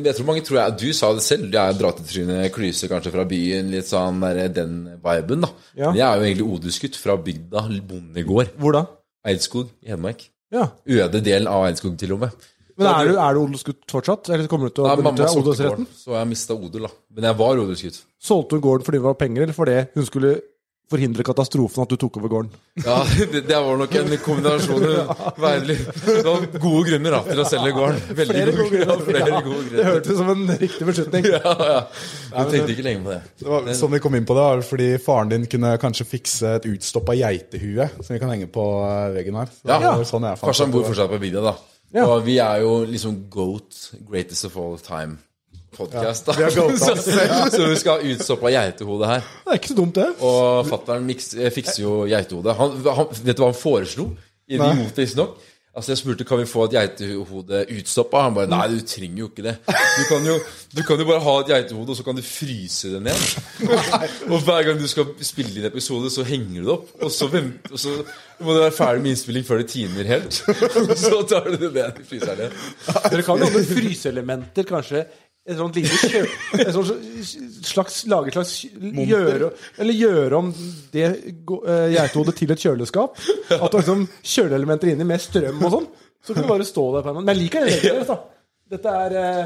jeg tror mange tror jeg Du sa det selv. Jeg er dratetryne, klyse kanskje fra byen. Litt sånn der, den viben, da.
Ja.
Men jeg er jo egentlig odelsgutt fra bygda bondegård.
Hvor da?
Eidskog i Hedmark.
Ja.
Øde del av Eidskog, til og med.
Men er du, er du odelsgutt fortsatt? Eller kommer du til å
Nei,
benytte odelsretten?
gården, så jeg mista odel, da. Men jeg var odelsgutt.
Solgte hun gården fordi det var penger, eller fordi hun skulle forhindre katastrofen at du tok over gården?
Ja, det, det var nok en kombinasjon Veilig. Det var gode grunner da, til å selge gården. Veldig
Flere
gode,
grunner.
Flere
Ja,
gode
Det
grunner.
hørtes ut som en riktig beslutning.
Ja, ja. Du tenkte ikke lenge på det.
Det var, sånn vi kom inn på det, var fordi faren din kunne kanskje fikse et utstoppa geitehue som vi kan henge på eh, veggen her. Så
Ja,
sånn
Farsan bor fortsatt på bygda, da.
Ja.
Og vi er jo liksom GOAT, greatest of all time. Da.
vi er
så, så vi skal ha utstoppa geitehode her.
Det er ikke så dumt, det.
Og fatter'n eh, fikser jo geitehode. Han, han, vet du hva han foreslo? Idiotisk visstnok. Altså Jeg spurte kan vi få et geitehode utstoppa. Han bare nei, du trenger jo ikke det. Du kan jo, du kan jo bare ha et geitehode, og så kan du fryse det ned. og hver gang du skal spille inn episode, så henger du det opp. Og så, og så må du være ferdig med innspilling før det tiner helt. Og så tar du det ned i fryseren.
Dere kan jo ha med fryseelementer, kanskje. Et sånt lite kjø... Et sånt slags, lage slags gjøre, Eller gjøre om det gå- eh, geitehodet til et kjøleskap. At du har liksom kjøleelementer inni med strøm og sånn. Så kan du bare stå der. på en. Men jeg liker det. da. Dette er uh,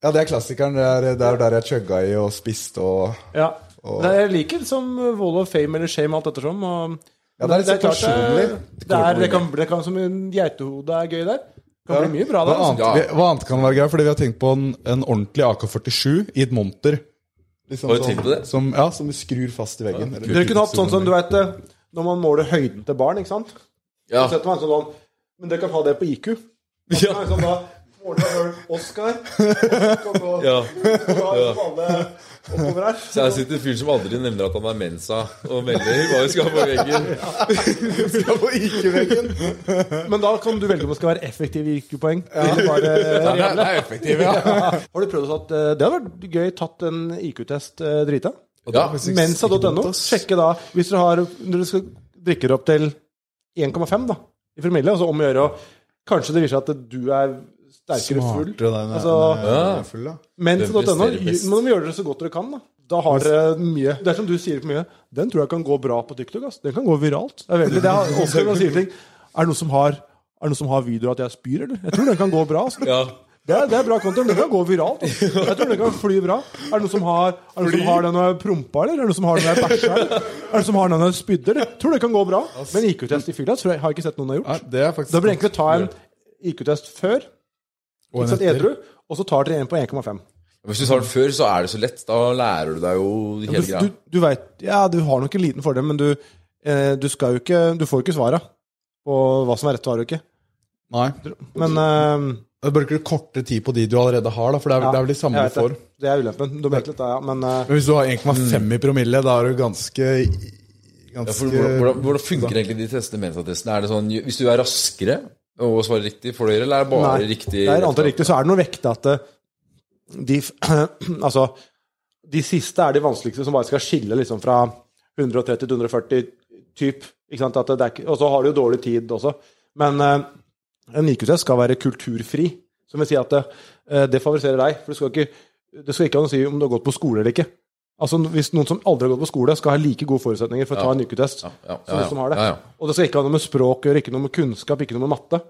Ja, det er klassikeren. Det er, det er der jeg chugga i og spiste og
Ja. Det er, jeg liker som Wall of Fame eller Shame, alt ettersom. Og,
Ja, det er litt
klart
personlig.
Det, det, er, det, kan, det kan som en geitehode er gøy der. Det kan bli mye bra
Hva
der. Altså.
annet, vi, hva annet kan være greit? Fordi vi har tenkt på en, en ordentlig AK-47 i et monter. Liksom
Har du tenkt på det?
Som, ja, som du skrur fast i veggen. Ja.
Dere kunne hatt sånn som du vet eh, når man måler høyden til barn, ikke sant?
Ja.
Så setter man sånn, Men dere kan ha det på IQ.
Ja.
Altså, sånn, da måler Oscar, og
Ja.
her.
Så jeg sitter fyren som aldri nevner at han har mensa, og melder hva vi skal ha på veggen.
Skal på IQ-veggen.
Men da kan du velge om det skal være effektiv IQ-poeng. Ja. bare
Ja, det er- det er effektivt, ja.
Har du prøvd å tatt eh, Det hadde vært gøy tatt en IQ-test eh, drita.
Ja.
Mensa.no. Sjekke da Hvis dere har Når dere skal drikke opp til 1,5 da i promille, altså om å gjøre å Kanskje det viser seg at du er sterkere full. Altså,
ja. full, ja.
Mensa.no.
presterer best?
Men de gjør det så godt dere kan, da. Da har dere mye. Det er som du sier på mye. Den tror jeg kan gå bra på TikTok. Ass. Den kan gå viralt. Det er veldig, det er også, som sier ting. Er det noen som har er det noen som har videoer at jeg spyr, eller? Jeg tror den kan gå bra. Altså.
Ja.
Det, er, det er bra content. Den kan gå viralt. Altså. Jeg tror den kan fly bra. Er det noen som har, er det noen som har den når jeg prompa, eller? Er det noen som har den når jeg bæsja, eller? Er det noen som har den når jeg spydde, eller? Tror det kan gå bra. Men IQ-test i fylla jeg- har jeg ikke sett noen har
ja,
gjort.
det er
Da bør egentlig ta en IQ-test før,
Og en etter.
edru, og så tar dere en på 1,5.
Hvis du tar den før, så er det så lett. Da lærer du deg jo hele
Du,
greia.
du, du vet, ja, du har nok en liten fordel, men du, eh, du skal jo ikke Du får jo ikke svaret på hva som er rett svar og ikke.
Nei.
Men eh,
Du bruker kortere tid på de du allerede har, da, for det er,
ja,
det er vel de samme du
får. det. Det er ulempen. Du vet litt, da, ja. Men eh,
Men hvis du har 1,5 i promille, da er du ganske
Ja,
Ganske
for, hvordan, hvordan, funker egentlig de testene, Mensa-testene? Er det sånn, Hvis du er raskere og svare riktig, for dere, eller er det bare
nei,
riktig?
det er antall riktig. Så er det noe vekt at eh, de Altså, de siste er de vanskeligste, som bare skal skille liksom fra 130 til 140 typ. Ikke sant? Ikke, og så har du jo dårlig tid også. Men eh, en IQ-test skal være kulturfri. Som vil si at det, eh, det favoriserer deg. For det skal ikke det skal ikke ha noe å si om du har gått på skole eller ikke. Altså Hvis noen som aldri har gått på skole, skal ha like gode forutsetninger for å ta en IQ-test
Ja, ja,
som de som har det.
ja, ja.
Og det skal ikke ha noe med språk å gjøre, ikke noe med kunnskap, ikke noe med matte.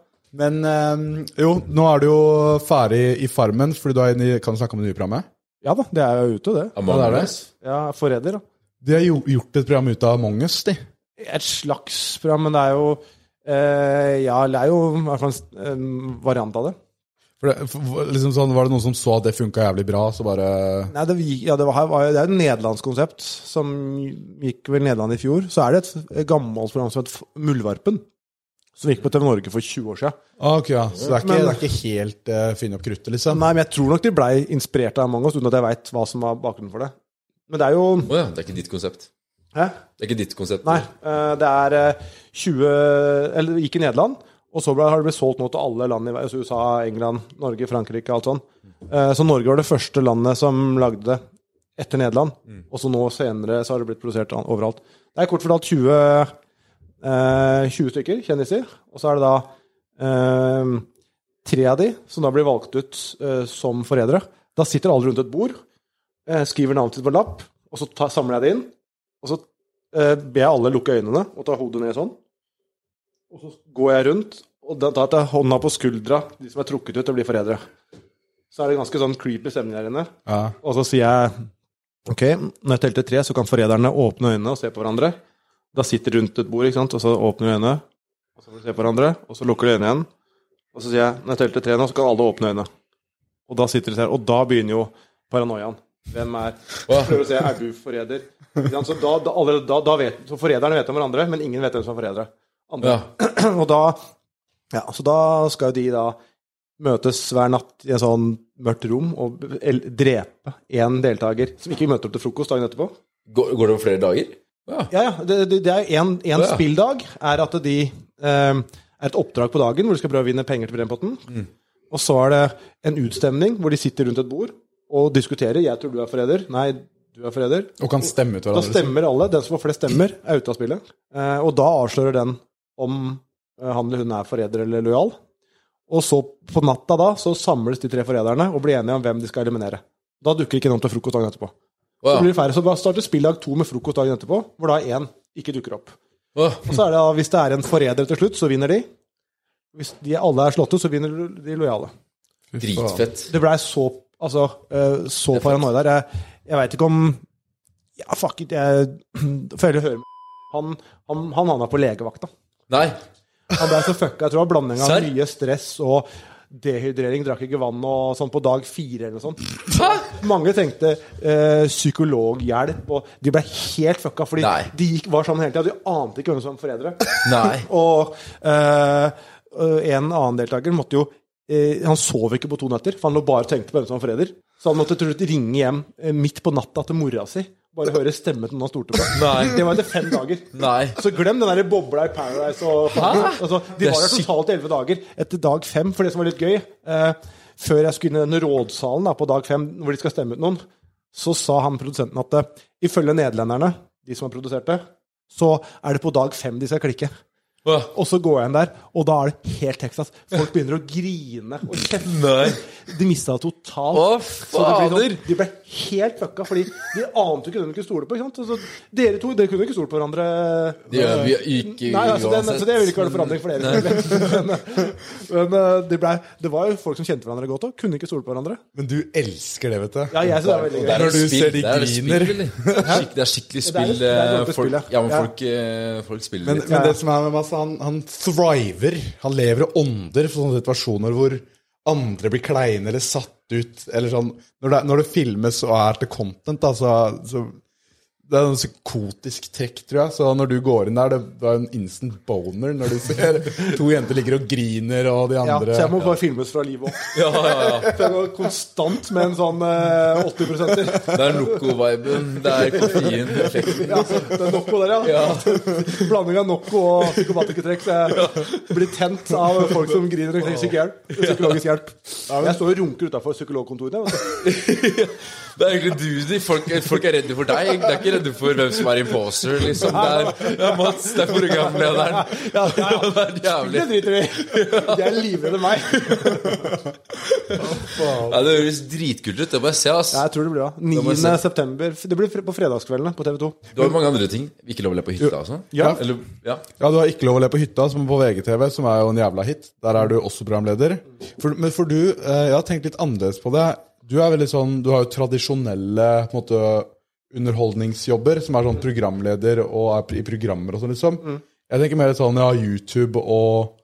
Men øh, jo, nå er du jo ferdig i Farmen, fordi du er inne i Kan du snakke om det nye programmet?
Ja da, det er jo ute, det.
Among
Ja, det er det.
Us.
Ja, Forræder, da.
De har jo gjort et program ut av Among us, de.
Et slags program, men det er jo øh, Ja, det er jo i hvert fall en, en variant av det.
For det, for, liksom sånn, Var det noen som så at det funka jævlig bra, så bare
Nei, det, ja, det, var, var, det er et nederlandsk konsept som gikk vel Nederland i fjor. Så er det et, et gammelt program som heter Muldvarpen. Som gikk på TV Norge for 20 år siden.
ah, ok, ja. Så det er ikke,
Men-
det er ikke helt uh, finne opp kruttet, liksom?
Nei, men jeg tror nok de blei inspirert av Among us, uten at jeg veit hva som var bakgrunnen for det. Men det er jo
Å ja, det er ikke ditt konsept.
Hæ?
Det er ikke ditt konsept.
Nei. Uh, Det er uh, 20 Eller det gikk i Nederland. Og så har det blitt solgt nå til alle land i verden. USA, England, Norge, Frankrike, alt sånn. Eh, Så Norge var det første landet som lagde det etter Nederland. Og så nå senere så har det blitt produsert overalt. Det er kort fortalt 20, eh, 20 stykker kjendiser. Og så er det da eh, tre av de som da blir valgt ut eh, som forrædere. Da sitter alle rundt et bord, eh, skriver navnet sitt på en lapp, og så tar, samler jeg det inn. Og så eh, ber jeg alle lukke øynene og ta hodet ned sånn. Og så går jeg rundt, og da tar jeg hånda på skuldra, de som er trukket ut til å bli forrædere. Så er det ganske sånn creepy stemning her inne.
Ja.
Og så sier jeg OK, når jeg teller til tre, så kan forræderne åpne øynene og se på hverandre. Da sitter de rundt et bord, ikke sant, og så åpner de øynene, og så får de se på hverandre, og så lukker de øynene igjen. Og så sier jeg når jeg teller til tre nå, så kan alle åpne øynene. Og da sitter de der, og da begynner jo paranoiaen. Hvem er Prøver å se, er du forræder? Så da, da, da, da vet, så forræderne vet om hverandre, men ingen vet hvem som er forrædere. Andre. Og da Ja, så da skal jo de da møtes hver natt i en sånn mørkt rom og drepe én deltaker som ikke møter opp til frokost dagen etterpå.
Går, går det over flere dager? Ja.
Ja, ja. Det, det, det er en, en
ja.
spilldag er at de eh, er et oppdrag på dagen hvor de skal prøve å vinne penger til Brennpotten. Og så er det en utstemning hvor de sitter rundt et bord og diskuterer. 'Jeg tror du er forræder'. 'Nei, du er forræder'.
Og kan stemme ut hverandre. Da
stemmer alle. Den som får flest stemmer, er ute av spillet. Eh, og da avslører den om eh, han eller hun er forræder eller lojal. Og så på natta da, så samles de tre forræderne og blir enige om hvem de skal eliminere. Da dukker ikke noen til frokost dagen etterpå.
Å,
Så blir det færre. Så starter spilldag to med frokost dagen etterpå, hvor da én ikke dukker opp.
Å,
Og så er det da, hvis det er en forræder til slutt, så vinner de. Hvis de alle er slått ut, så vinner de lojale.
Dritfett.
Det blei så Altså, eh, så paranoia der. Jeg, jeg veit ikke om Ja, fuck it, jeg føler jeg hører Han, han, han havna på legevakta.
Nei.
Han ble så fucka. Jeg tror det var blanding av
Serr?
mye stress og dehydrering, drakk ikke vann og sånn på dag fire eller noe sånt. Mange tenkte eh, psykologhjelp, og de ble helt fucka. Fordi
Nei.
de gikk, var sånn hele tida. De ante ikke hvem som var foreldre.
Nei.
Og eh, en annen deltaker måtte jo eh, Han sov ikke på to netter, for han lå bare og tenkte på hvem som var forræder. Så han måtte til slutt ringe hjem eh, midt på natta til mora si. Bare høre stemmen til noen han stolte på.
Nei.
Det var etter fem dager.
Nei.
Så glem den der bobla i Paradise. Og, altså, de var der totalt elleve dager. Etter dag fem, for det som var litt gøy eh, Før jeg skulle inn i den rådsalen da, på dag fem, hvor de skal stemme ut noen, så sa han produsenten at eh, ifølge nederlenderne, de som har produsert det, så er det på dag fem de skal klikke.
Hva?
Og så går jeg inn der, og da er det helt Texas. Folk begynner å grine og kjefte. De mista det totalt.
Å,
Så ble
fader!
sånn, de ble helt fucka, fordi de ante ikke hvem de kunne stole på. Ikke sant? Altså, dere to dere kunne ikke stole på hverandre.
Det gjør vi ikke
Nei, altså, den,
uansett.
så det ville ikke vært forandring for dere. men men uh, det, ble, det var jo folk som kjente hverandre godt òg. Kunne ikke stole på hverandre.
Men du elsker det, vet du.
Ja, jeg synes det er veldig gøy.
Når du ser de
er
griner.
Det er skikkelig spill. eh, folk,
ja.
men
Ja.
folk, eh, folk spiller litt.
men det som er med Mads, han, han thriver. Han lever og ånder for sånne situasjoner hvor andre blir kleine eller satt ut. Eller sånn, når det, når det filmes og er til content, da, så, så Det er noe psykotisk trekk, tror jeg. Så når du går inn der, det, er en instant boner når du ser to jenter ligger og griner, og de andre Ja,
så jeg må bare filmes fra livet opp.
Ja, ja, ja.
For jeg går konstant med en sånn eh, 80-prosenter.
Det er Noco-viben. Det er koffein-effekten.
Ja, det er Noco der, ja. Blanding av Noco og psykopatikertrekk. Så jeg blir tent av folk som griner og trenger hjelp, psykologisk hjelp. Jeg står og runker utafor psykologkontoret.
Det er egentlig du de folk, folk er redde for deg. Det er ikke redde for hvem som er imposter, liksom. Det er, er Mats, det er programlederen.
Ja, ja, ja.
Det er jævlig.
Det driter vi i. De er livredde meg.
Ja, det høres dritkult ut. Det må jeg se, ass.
Ja, jeg tror det blir
bra.
9.
Det
september. Det blir på fredagskveldene på TV 2.
Du har jo mange andre ting. Ikke lov å le på hytta, altså?
Ja.
Eller, ja.
Ja, du har ikke lov å le på hytta, som på VGTV, som er jo en jævla hit. Der er du også programleder. For, men for du, eh, jeg har tenkt litt annerledes på det. Du er veldig sånn, du har jo tradisjonelle på en måte, underholdningsjobber, som er sånn programleder og er i programmer og sånn, liksom. Jeg tenker mer sånn, ja, YouTube og,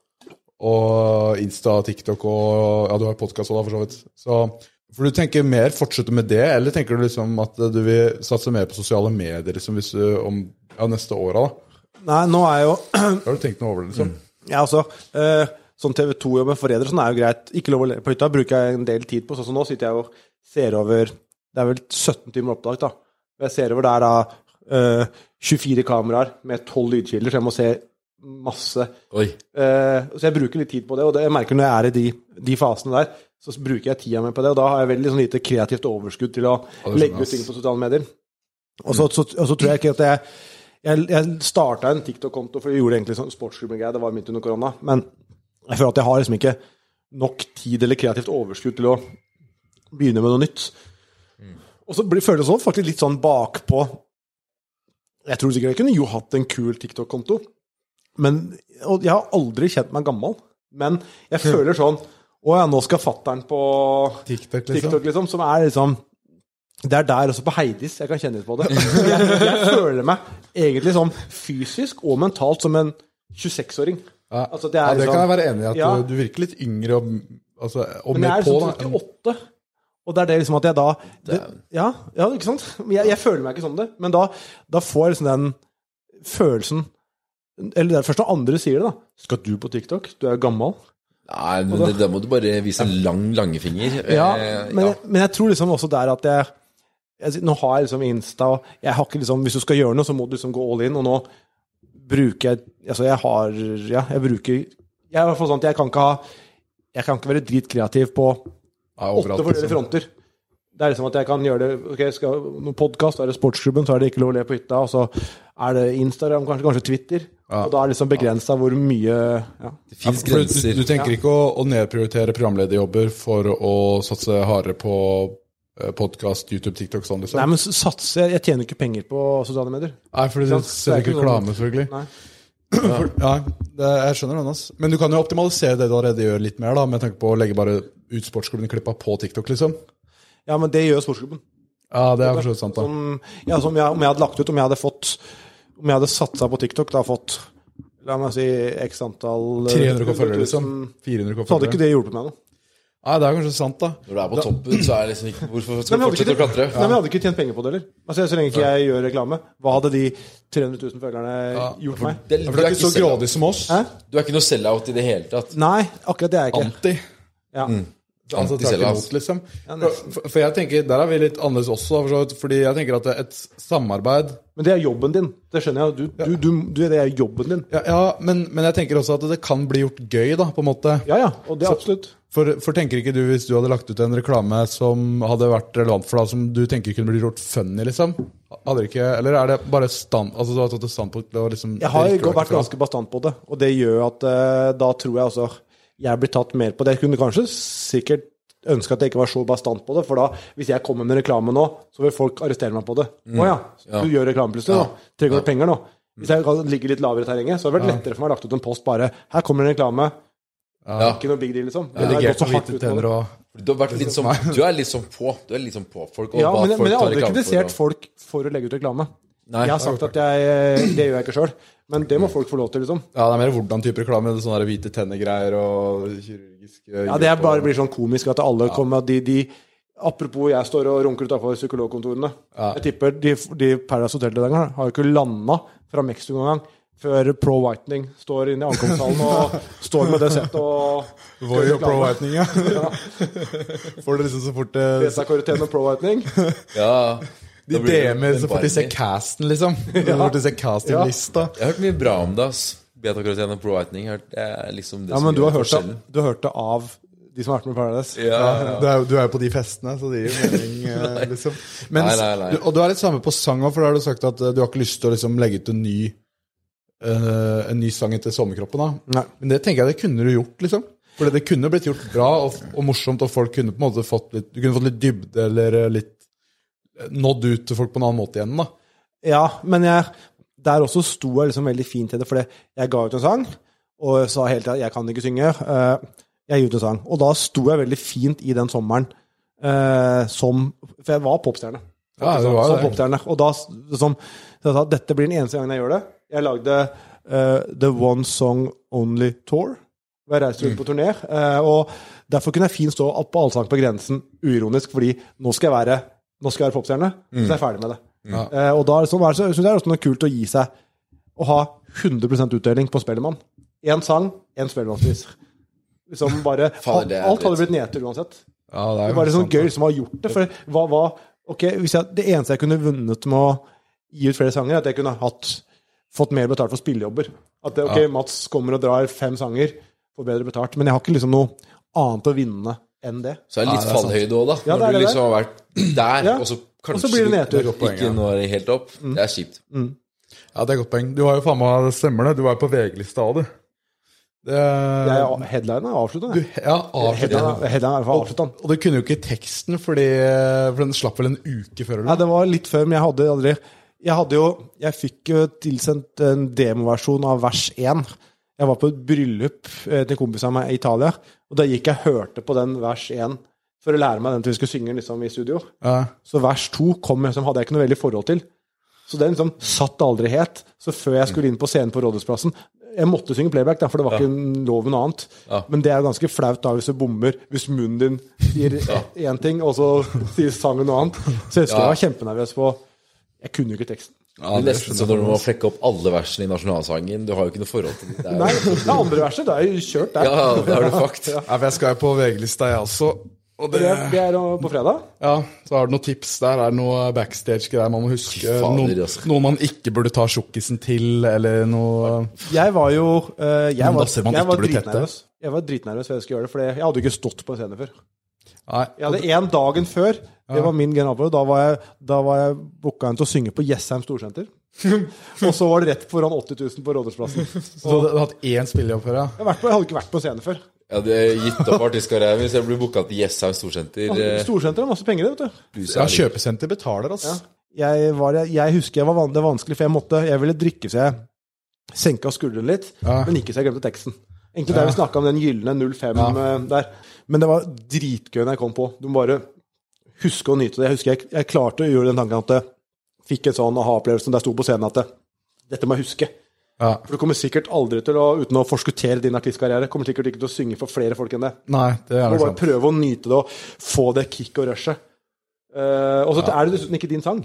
og Insta, TikTok og Ja, du har podkast òg, for så vidt. Så for du tenker mer fortsette med det, eller tenker du liksom at du vil satse mer på sosiale medier liksom hvis du om ja, neste åra, da?
Nei, nå er jo
Har du tenkt noe over det, liksom?
Ja, altså eh, Sånn TV 2-jobb med redere sånn er jo greit. Ikke lov å le på hytta bruker jeg en del tid på. Sånn som nå sitter jeg og ser over Det er vel 17 timer opptak, da. Jeg ser over der da eh, 24 kameraer med 12 lydkilder, så jeg må se masse. Eh, så jeg bruker litt tid på det, og det, jeg merker når jeg er i de, de fasene der, så bruker jeg tida mi på det, og da har jeg veldig sånn lite kreativt overskudd til å
er
legge
sånn,
ut ting på sosiale medier. Og så, så, og så tror jeg ikke at jeg Jeg, jeg starta en TikTok-konto, for jeg gjorde egentlig sånn sportsgruppe-greie. det var midt under korona, men jeg føler at jeg har liksom ikke nok tid eller kreativt overskudd til å begynne med noe nytt. Og så føles det sånn, faktisk litt sånn bakpå Jeg tror sikkert jeg kunne jo hatt en kul TikTok-konto, men og jeg har aldri kjent meg gammel. Men jeg føler sånn Å ja, nå skal fattern på
TikTok, liksom?
TikTok, liksom, som er liksom Det er der også på Heidis jeg kan kjenne litt på det. Jeg, jeg føler meg egentlig sånn fysisk og mentalt som en 26-åring.
Ja.
Altså, det
ja, det
liksom-
kan jeg være enig i. At
Ja.
du, virker litt yngre og, altså, og
Men jeg er
sånn
liksom
da.
38. Og det er det liksom at jeg da det, ja, ja, ikke sant? Jeg, jeg føler meg ikke som det. Men da, da får jeg liksom den følelsen Eller det er først når andre sier det, da. Skal du på TikTok? Du er jo gammel.
Nei, men det, da må du bare vise en lang langfinger.
Ja,
Eh,
men,
ja.
Jeg, men jeg tror liksom også der at jeg, jeg Nå har jeg liksom Insta, og jeg har ikke liksom Hvis du skal gjøre noe, så må du liksom gå all in, og nå bruker jeg Altså, jeg har Ja, jeg bruker Jeg er i hvert fall sånn at jeg kan ikke ha Jeg kan ikke være dritkreativ på åtte forskjellige
liksom.
fronter. Det er liksom at jeg kan gjøre det Ok, skal noen podkast, er det Sportsklubben, så er det ikke lov å le på hytta, og så er det Instagram, kanskje, kanskje Twitter. Og da er det liksom begrensa hvor mye ja.
Det fins
ja,
grenser.
du tenker ikke å, å nedprioritere programlederjobber for å satse hardere på podkast, YouTube, TikTok sånn, liksom?
Nei, men satse Jeg tjener ikke penger på sosiale medier.
Nei, for du?
Det
ser
er
ikke reklame, selvfølgelig.
Nei.
For, ja, det, jeg skjønner den, Altså. Men du kan jo optimalisere det du allerede gjør, litt mer, da, med tanke på å legge bare ut sportsklubben-klippa på TikTok, liksom.
Ja, men det gjør sportsklubben.
Ja, det er for så sant, da.
Som, ja, som jeg, om jeg hadde lagt ut, om jeg hadde fått Om jeg hadde satsa på TikTok, da fått La meg si x antall
300
100 000,
følgere, liksom. 400
Så hadde ikke
følgere.
det hjulpet meg noe.
Nei, det er kanskje sant, da.
Når du er på toppen, så er det liksom ikke Hvorfor skal du fortsette å
klatre?
klatre?
Nei, men jeg hadde ikke tjent penger på det heller. Altså, så lenge ikke jeg gjør reklame. Hva hadde de 300 000 følgerne gjort for, meg?
Det, du,
For du
er
ikke så grådig som oss.
Hæ?
du er ikke noe sell-out i det hele tatt.
Nei, akkurat det er jeg ikke.
Anti.
Ja.
Altså
Anti-sellout.
imot, liksom. For, for jeg tenker, Der er vi litt annerledes også, for så fordi jeg tenker at et samarbeid
Men det er jobben din. Det skjønner jeg. Du, du, du, du, det er jobben din.
Ja, ja men, men jeg tenker også at det kan bli gjort gøy, da, på en måte.
Ja, ja. Og det er absolutt.
For, for tenker ikke du, hvis du hadde lagt ut en reklame som hadde vært relevant for deg, som du tenker kunne blitt gjort funny, liksom? Hadde ikke, Eller er det bare stand, altså du har tatt et standpunkt liksom
Jeg har
det
vært
fra?
ganske bastant på det, og det gjør at uh, da tror jeg altså jeg blir tatt mer på det. Jeg kunne kanskje sikkert ønske at jeg ikke var så bastant på det, for da, hvis jeg kommer med reklame nå, så vil folk arrestere meg på det. Å ja, du gjør reklame plutselig nå. Trenger du penger nå? Hvis jeg ligger litt lavere i terrenget, så hadde det vært lettere for meg å lagt ut en post bare Her kommer en reklame.
Ja.
Ikke noe big deal, liksom. Ja,
Redigert
gått så
med hvite tenner og
Du, har vært litt som, du er litt sånn på. Du er litt sånn på folk. Og
Ja, men,
folk
men jeg har aldri kritisert folk for å legge ut reklame.
Nei.
Jeg har sagt at jeg Det gjør jeg ikke sjøl, men det må folk få lov til, liksom.
Ja, det er mer hvordan type reklame. Sånne der hvite tenner-greier og kirurgiske
Ja, det er bare blir sånn komisk at alle kommer med de, de Apropos jeg står og runker utafor psykologkontorene. Jeg tipper de, de Paradise Hotel-deltakerne har jo ikke landa fra Mexico engang før Pro Whitening står inne i ankomsthallen og står med det settet og
Voi og Pro Whitening, ja. Får dere liksom så fort det
Beta-karoten og Pro Whitening.
Ja.
De DM-er så fort de ser casten, liksom. Ja. de ser casting-lista.
Jeg har hørt mye bra om det, ass. Beta-karoten og pro whitening. Hørt- Det er liksom det
Ja,
som
men du har, hørt det, du har hørt det av de som har vært med i Paradise.
Ja, ja.
Du er, du er jo på de festene, så det gir jo mening, eh, liksom. Mens,
Nei, nei, nei.
Du, og du er litt samme på sang òg, for da har du sagt at eh, du har ikke lyst til å liksom legge ut en ny eh, En ny sang etter Sommerkroppen. da.
Nei.
Men det tenker jeg det kunne du gjort, liksom. For det kunne blitt gjort bra og, og morsomt, og folk kunne på en måte fått litt Du kunne fått litt dybde eller eh, litt eh, Nådd ut til folk på en annen måte igjen, da.
Ja, men jeg, der også sto jeg liksom veldig fint til det, fordi jeg ga ut en sang, og sa hele tida 'jeg kan ikke synge'. jeg gir ut en sang. Og da sto jeg veldig fint i den sommeren som For jeg var popstjerne.
Ja, det var
som
det.
popstjerne. Og da som, så jeg sa dette blir den eneste gangen jeg gjør det. Jeg lagde uh, The One Song Only Tour. Jeg reiste rundt på turné. Uh, og derfor kunne jeg fint stå opp på Allsang på grensen uironisk, fordi nå skal jeg være, nå skal jeg være popstjerne. Så jeg er ferdig med det. Eh, og da sånn er det så- synes jeg det er også noe kult å gi seg å ha 100 utdeling på Spellemann. Én sang, én Spellemannspris. Liksom bare,
det er
alt hadde blitt nedtur uansett.
Ja, det
Det
er
var
jo
liksom gøy som har gjort det. For hva, hva Ok, hvis jeg, Det eneste jeg kunne vunnet med å gi ut flere sanger, er at jeg kunne hatt fått mer betalt for spillejobber. At det, ok, Mats kommer og drar fem sanger, får bedre betalt. Men jeg har ikke liksom noe annet å vinne enn det.
Så er det litt
Ja,
fallhøyde òg, da.
Ja, det
Når
er
du
det
liksom har vært der,
Ja.
og så kanskje
Og så blir det
du
nedtur.
ikke når helt opp. Det er kjipt.
Ja, det er godt poeng. Du har jo faen meg stemmer det. Du var jo på VG-lista av det. det
er headlinen er avslutta.
Ja, ja, avsluttet.
Headlinen er
Og,
avslutta.
og du kunne jo ikke teksten, fordi, for den slapp vel en uke før?
Nei, det var litt før, men jeg hadde aldri Jeg hadde jo Jeg fikk jo tilsendt en demoversjon av vers 1. Jeg var på et bryllup eh, til en kompis av meg i Italia, og da gikk jeg og hørte på den vers 1 for å lære meg den til vi skulle synge liksom i studio.
Ja.
Så vers 2 kom jeg, som hadde jeg ikke noe veldig forhold til. Så den liksom satt aldri helt. Så før jeg skulle inn på scenen på Rådhusplassen Jeg måtte synge playback, da, for det var ikke lov med noe annet.
Ja.
Men det er ganske flaut da hvis du bommer, hvis munnen din sier én ting, og så sier sangen noe annet. Så jeg husker jeg var kjempenervøs på Jeg kunne jo ikke teksten.
Ja,
det er nesten som når du må flekke opp alle versene i nasjonalsangen. Du har jo ikke noe forhold til det. det.
Nei,
Er,
det andre verset, det er jo kjørt der.
ja, det har du fakt.
Ja, for jeg skal jo på VG-lista, jeg også. Og det,
Det, det er på fredag.
ja, så har du noen tips der. Er det noe backstage-greier man må huske?
Fader,
Noen,
altså.
noe man ikke burde ta tjukkisen til, eller noe
Jeg var jo eh, jeg var, jeg var dritnervøs. Jeg var dritnervøs før jeg skulle gjøre det, for jeg hadde jo ikke stått på en scene før.
Nei.
Jeg hadde én dagen før. Det var min generalprøve. Da var jeg, da var jeg booka inn til å synge på Jessheim Storsenter. og så var det rett foran 80 000 på Rådhusplassen.
Så du hadde hatt én spillejobb før, ja?
Jeg, vært på, jeg hadde ikke vært på scene før.
Jeg hadde gitt opp artistkarrieren hvis jeg ble booka til Jessheim Storsenter. eh,
Storsenter har masse penger, det, vet du.
Ja,
er
kjøpesenter betaler, altså.
Jeg, var, jeg husker jeg var van, det var vanskelig, for jeg måtte Jeg ville drikke så jeg senka skuldrene litt,
Ja.
men ikke så jeg glemte teksten. Egentlig der vi snakka om den gylne 05 eh, der. Men det var dritgøy når jeg kom på. Du må bare huske å nyte det. Jeg husker jeg, jeg klarte å gjøre den tanken at jeg fikk en sånn aha-opplevelse da jeg sto på scenen at det, dette må jeg huske.
Ja.
For du kommer sikkert aldri til å, uten å forskuttere din artistkarriere, kommer sikkert ikke til å synge for flere folk enn det.
Nei, det er
Du må bare
sant.
prøve å nyte det og få det kick og rushet. Uh, og så er det dessuten ikke din sang.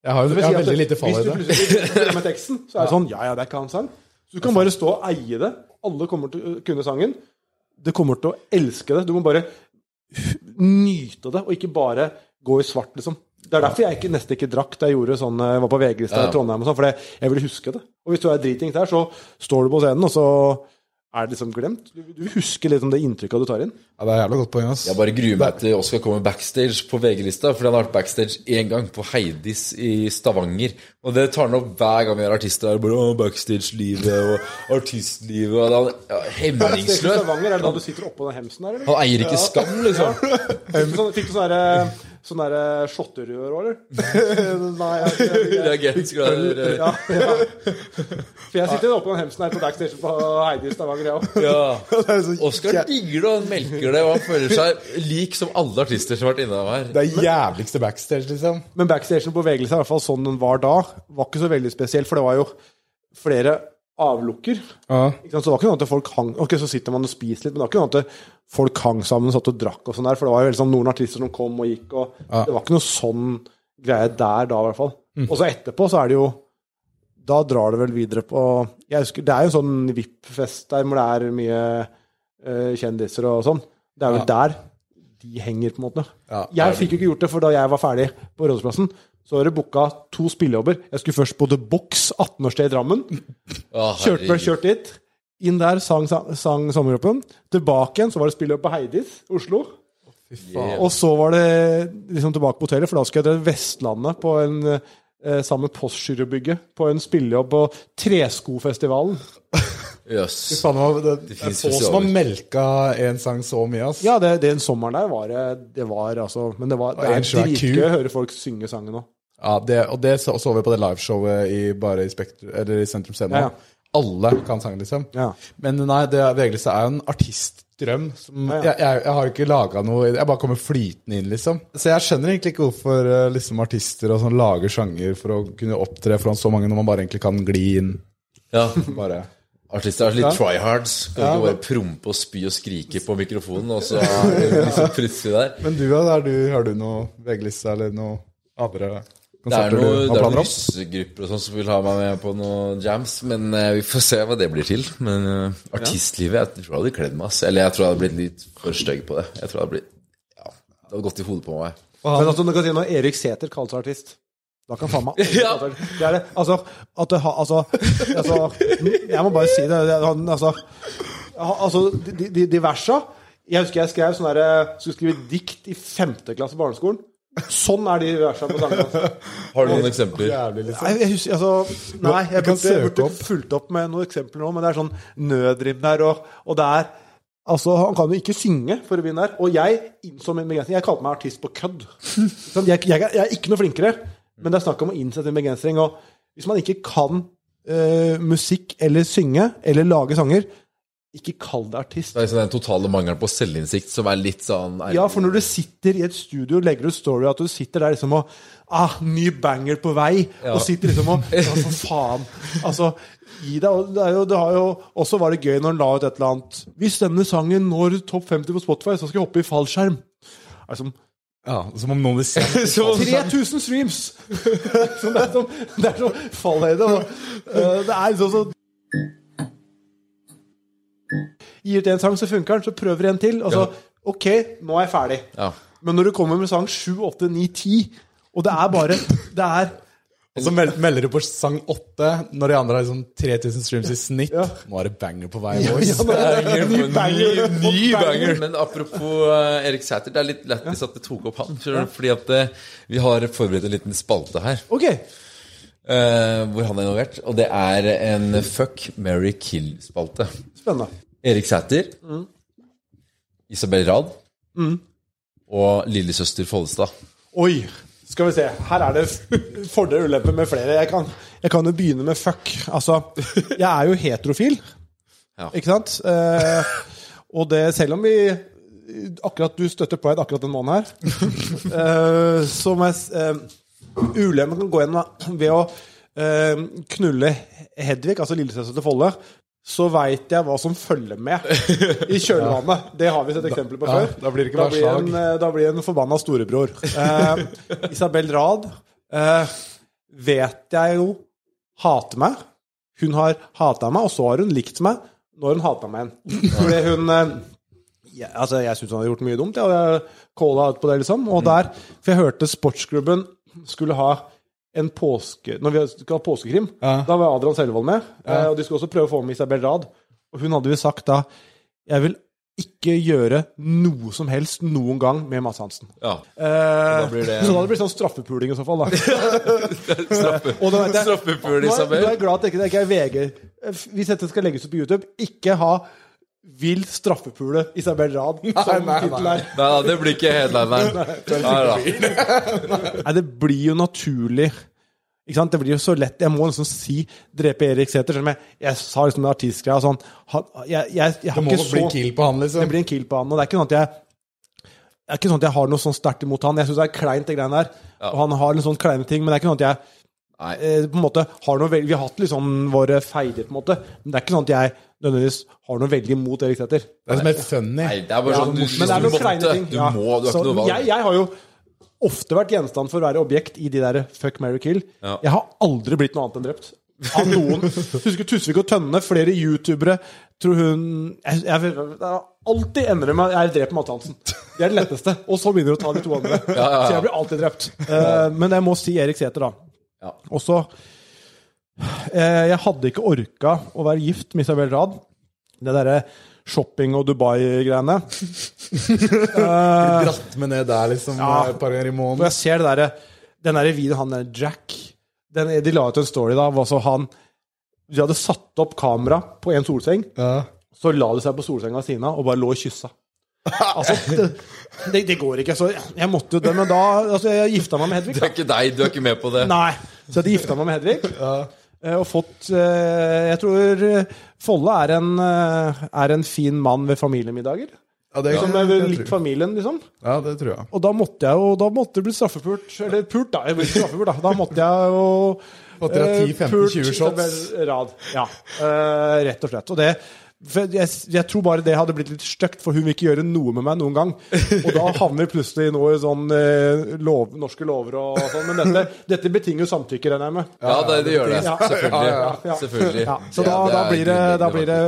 Jeg har, jo jeg har veldig lite fall i
Hvis du plutselig med teksten, så er det sånn Ja, ja, det er ikke hans sang. Så du kan bare stå og eie det. Alle kommer til å kunne sangen. Det kommer til å elske det. Du må bare nyte det, og ikke bare gå i svart, liksom. Det er derfor jeg ikke, nesten ikke drakk da jeg gjorde sånn, jeg var på VG-lista i Trondheim. og sånn, For jeg ville huske det. Og hvis du er dritings der, så står du på scenen, og så er det liksom glemt. Du, du husker om det inntrykket du tar inn.
Ja, det er jævla godt poeng, ass.
Jeg bare gruer meg til Oskar kommer backstage på VG-lista, fordi han har vært backstage én gang, på Heidis i Stavanger. Og det tar han opp hver gang vi har artister her. Bare, Backstage-livet og artistlivet og det er ja, Hemningsløs.
Stavanger, er det da du sitter oppå den hemsen der, eller?
Han eier ikke skam, liksom.
Sånn, fikk du sånn derre sånn der shotterør òg, eller? Nei, jeg, jeg, jeg,
Reagensgrader
ja, ja. For jeg sitter oppe på den hemsen her på backstage på Heidi i Stavanger, jeg òg.
Ja. Oskar digger det, og han melker det, og han føler seg lik som alle artister som har vært innom her.
Det er jævligste backstage, liksom.
Men backstagen på VG, i hvert fall sånn den var da, var ikke så veldig spesiell, for det var jo flere avlukker.
Ja.
Så det var ikke noe at folk hang Ok, så sitter man og spiser litt, men det var ikke noe at folk hang sammen, satt og drakk og sånn der, for det var jo veldig sånn noen artister som kom og gikk, og det var ikke noe sånn greie der da, i hvert fall. Og så etterpå så er det jo Da drar det vel videre på Jeg husker Det er jo en sånn VIP-fest der hvor det er mye uh, kjendiser og sånn. Det er vel der de henger, på en måte.
Ja,
jeg fikk jo ikke gjort det, for da jeg var ferdig på Rådhusplassen, så var det booka to spillejobber. Jeg skulle først på The Box, 18-årssted i Drammen. Kjørte ble kjørt dit. Inn der, sang, sang, sang. Tilbake igjen, så var det spillejobb på Heidis, Oslo. Og så var det liksom tilbake på hotellet, for da skulle jeg til Vestlandet på en eh, sammen med Postgirobygget på en spillejobb på Treskofestivalen.
Jøss.
yes det, det,
Det
det er få som har melka en sang så mye, ass.
Ja, det, den sommeren der var det Det var altså Men det, var, det er dritgøy å høre folk synge sangen nå.
Ja, det, og det så, så vi på det liveshowet i, bare i, Spektrum, eller i Sentrum Scene.
Ja, ja.
Alle kan sangen, liksom.
Ja.
Men nei, det VG-lista er jo en artistdrøm. Som,
Ja, ja.
Jeg, jeg, jeg har ikke laga noe Jeg bare kommer flytende inn, liksom. Så jeg skjønner egentlig ikke hvorfor eh, liksom, artister og sånn lager sjanger for å kunne opptre foran så mange, når man bare egentlig kan gli inn.
Ja.
Bare
Artister er litt tryhards. Kan ikke bare prompe og spy og skrike på mikrofonen, og så er det liksom plutselig der.
Men du, ja, er du, har du noe VG-liste eller noe andre
Det er er noen russegrupper og sånn som vil ha meg med på noen jams, men uh, vi får se hva det blir til. Men uh, artistlivet, jeg tror jeg hadde kledd meg, ass. Eller jeg tror jeg hadde blitt litt for stygg på det. Jeg tror jeg hadde blitt Ja, det hadde gått i hodet på meg.
Men altså, du kan si når Erik Sæther kaller seg artist da kan faen meg
Ja.
Det er det. Altså, at det har altså, altså Jeg må bare si det. det han, altså, altså de, de, de versa Jeg husker jeg skrev sånn derre Skulle skrive dikt i femte klasse barneskolen. Sånn er de versene på sangene. altså.
Har du noen eksempler?
Jævlig, liksom.
Nei, jeg husker, altså, nei, jeg burde,
søke
burde
opp.
fulgt opp med noen eksempler nå, men det er sånn nødrim der, og, og det er Altså, Han kan jo ikke synge for å begynne der. Og jeg innså min begrensning. Jeg kalte meg artist på kødd. Sånn, Jeg, jeg, jeg er ikke noe flinkere, men det er snakk om å innsette en begrensning. Og hvis man ikke kan uh, musikk eller synge eller lage sanger, ikke kall det artist.
Det er liksom den totale mangelen på selvinnsikt som er litt sånn er,
Ja, for når du sitter i et studio og legger ut story, at du sitter der liksom og ah, Ny banger på vei. Og sitter liksom og Ja, for faen. Altså, gi deg. Og det, er jo, det har jo også var det gøy når han la ut et eller annet Hvis denne sangen når topp 50 på Spotify, så skal jeg hoppe i fallskjerm. Altså,
Ja, Som om noen vil se
3000 streams! så det er som, det er som fallhøyde. øh, det er liksom så Gir ut en sang, så funker den. Så prøver en til. Og så OK, nå er jeg ferdig.
Ja.
Men når du kommer med sang 7, 8, 9, 10, og det er bare Det er
Og så melder du på sang åtte når de andre har liksom 3000 streams i snitt.
Ja.
Nå er det banger på vei, boys.
Ny banger.
Ny banger. Men apropos uh, Erik Sæther, det er litt lættis at det tok opp han. Fordi at uh, vi har forberedt en liten spalte her
OK.
Uh, hvor han er involvert. Og det er en fuck, marry, kill-spalte.
Spennende.
Erik Sæther, Isabel Rad og lillesøster Follestad.
Oi. Skal vi se. Her er det fordeler og ulemper med flere. Jeg kan, jeg kan jo begynne med fuck. Altså, jeg er jo heterofil.
Ja.
Ikke sant? Eh, og det selv om vi Akkurat du støtter Pride akkurat den måneden her, eh, så må jeg eh, Ulempen kan gå igjen ved å eh, knulle Hedvig, altså lillesøster til Folle, så veit jeg hva som følger med i kjølvannet. Det har vi sett eksempler på
Ja,
før.
da blir det ikke
da blir
slag.
en, eh, Da blir en forbanna storebror. Eh, Isabel Rad eh, vet jeg jo hater meg. Hun har hata meg, og så har hun likt meg når hun hata meg igjen. Fordi hun eh, jeg, altså, jeg syns hun hadde gjort mye dumt, jeg, og jeg calla ut på det, liksom. Og der, For jeg hørte sportsklubben skulle ha en påske... Når vi skal ha påskekrim,
Ja.
da var Adrian Selvold med. Ja. Og de skulle også prøve å få med Isabel Rad. Og hun hadde jo sagt da Jeg vil ikke gjøre noe som helst noen gang med Mads Hansen.
Ja.
Eh,
blir det-
Så da hadde det blitt sånn straffepuling i så fall, da.
Straffe,
Og da vet jeg-
Straffepul, Isabel.
nå er jeg glad at det ikke, det ikke er VG. Hvis dette skal legges ut på YouTube, ikke ha 'Vil straffepule Isabel Rad' som
nei,
tittel
nei.
her.
Nei da, det blir ikke headlineren. Nei da.
Nei, det blir jo naturlig. Ikke sant? Det blir jo så lett. Jeg må liksom si 'drepe Erik Sæther', selv om jeg, jeg sa liksom det artistgreia og sånn. Jeg, jeg, jeg har
Det må
ikke
så, bli
en
kill på han, liksom.
Det blir en kill på han. Og det er ikke sånn at jeg det er ikke sånn at jeg har noe sånn sterkt imot han. Jeg syns det er kleint, det greiene der. Og han har en sånn kleine ting, men det er ikke sånn at jeg
Nei.
Eh, på en måte har noe veldig, Vi har hatt liksom våre feider, på en måte. Men det er ikke sånn at jeg nødvendigvis har noe veldig imot Erik Sæther.
Det er som helt funny.
Nei, det er bare sånn du,
Men det er noen kleine ting.
Du
ja.
må, du har
Så
ikke noe valg.
Jeg, jeg har jo ofte vært gjenstand for å være objekt i de der fuck, marry, kill.
Ja.
Jeg har aldri blitt noe annet enn drept. Av noen. Husker Tusvik og Tønne, flere youtubere. Tror hun jeg, jeg, er alltid ender det med at jeg dreper Matte Hansen. Det er det letteste. Og så begynner du å ta de to andre. Så jeg blir alltid drept. Uh, men jeg må si Erik Sæther, da.
Ja.
Og så eh, Jeg hadde ikke orka å være gift med Isabel Rad. Det derre shopping og Dubai-greiene.
Dratt med ned der, liksom,
Ja.
et par ganger i måneden.
jeg ser det der, den der videoen han der Jack den, De la ut en story da. Han, de hadde satt opp kamera på en solseng.
Ja.
Så la de seg på solsenga sine og bare lå og kyssa. Altså, det, det, det går ikke. Så jeg måtte jo det. Men da altså, Jeg gifta meg med Hedvig.
Det er ikke deg, du er ikke med på det.
Nei. Så jeg gifta meg med Hedvig. Ja. Og fått eh, Jeg tror eh, Folle er en, eh, er en fin mann ved familiemiddager.
Ja, det,
Som er
det,
litt familien, liksom.
ja, det tror jeg.
Og da måtte jeg jo Da måtte det bli straffepult. Eller pult, da. Jeg ble straffepult, da. Da måtte jeg jo
Fått dere
eh,
10, 15,
pult
20 shots.
Rad. Ja. Eh, rett og slett. Og det jeg, jeg tror bare det hadde blitt litt stygt, for hun vil ikke gjøre noe med meg noen gang. Og da havner vi plutselig nå i sånn eh, lov, norske lover og sånn. Men dette, dette betinger jo samtykke, regner jeg med.
Ja, det, det gjør det.
Ja.
Selvfølgelig.
Ja, ja.
Selvfølgelig.
Så da, da, blir det, da blir det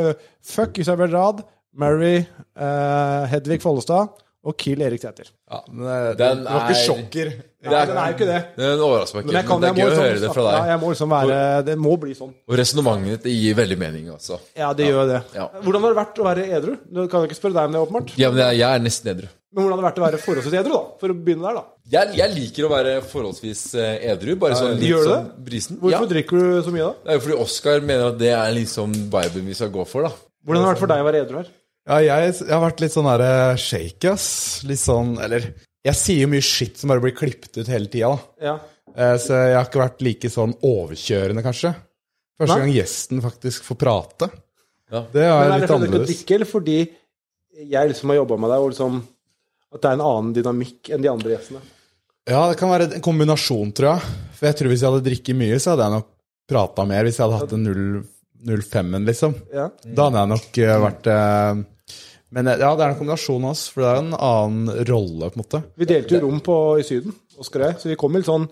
fuck Isabel Rad, Mary, eh, Hedvig Follestad og kill Erik Sæther.
Ja, men det,
Den
det var ikke
er-
sjokker.
Nei, den er jo ikke det.
Den overrasker meg
Men jeg kan,
Men det er gøy å
liksom,
høre det fra
Ja,
deg.
jeg må liksom være Det må bli sånn.
Og resonnementet ditt gir veldig mening, altså.
Ja, det gjør det.
Ja.
Hvordan har det vært å være edru? Du kan jo ikke spørre deg om det, åpenbart.
Ja, men jeg, jeg er nesten edru.
Men hvordan har det vært å være forholdsvis edru, da? For å begynne der, da.
Jeg, jeg liker å være forholdsvis eh, edru. Bare sånn litt
Gjør
sånn brisen.
Hvorfor
Ja.
drikker du så mye, da?
Det er jo fordi Oskar mener at det er liksom viben vi skal gå for, da.
Hvordan har det vært for deg å være edru her?
Ja, jeg, jeg har vært litt sånn derre shake, ass. Litt sånn Eller jeg sier jo mye shit som bare blir klippet ut hele tida, da.
Ja.
Eh, Så jeg har ikke vært like sånn overkjørende, kanskje. Første
Nei.
gang gjesten faktisk får prate.
Ja.
Det er
er
litt
det ikke
annerledes.
Drikke, eller fordi jeg liksom har jobba med deg, og liksom at det er en annen dynamikk enn de andre gjestene?
Ja, det kan være en kombinasjon, tror jeg. For jeg tror hvis jeg hadde drikket mye, så hadde jeg nok prata mer. Hvis jeg hadde hatt en 0 05-en, liksom.
Ja.
Da hadde jeg nok eh, vært eh, Men eh, ja, det er en kombinasjon av oss, for det er en annen rolle, på en måte.
Vi delte jo rom på, i Syden, Oskar og jeg, så vi kom litt sånn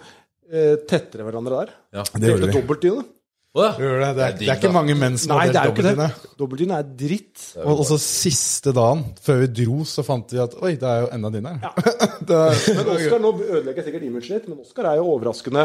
eh, tettere hverandre der.
Ja.
Det gjorde
Delte
vi.
dobbeltdyne.
Å ja.
Gjorde det. Det, er,
Det er
det er ikke mange menn som
Nei,
har
det er
delt
jo ikke det.
dobbeltdyne.
Dobbeltdyne er dritt.
Og og så siste dagen, før vi dro, så fant vi at oi, det er jo enda din her. det er,
Men Oskar, nå ødelegger jeg sikkert imaget litt, men Oskar er jo overraskende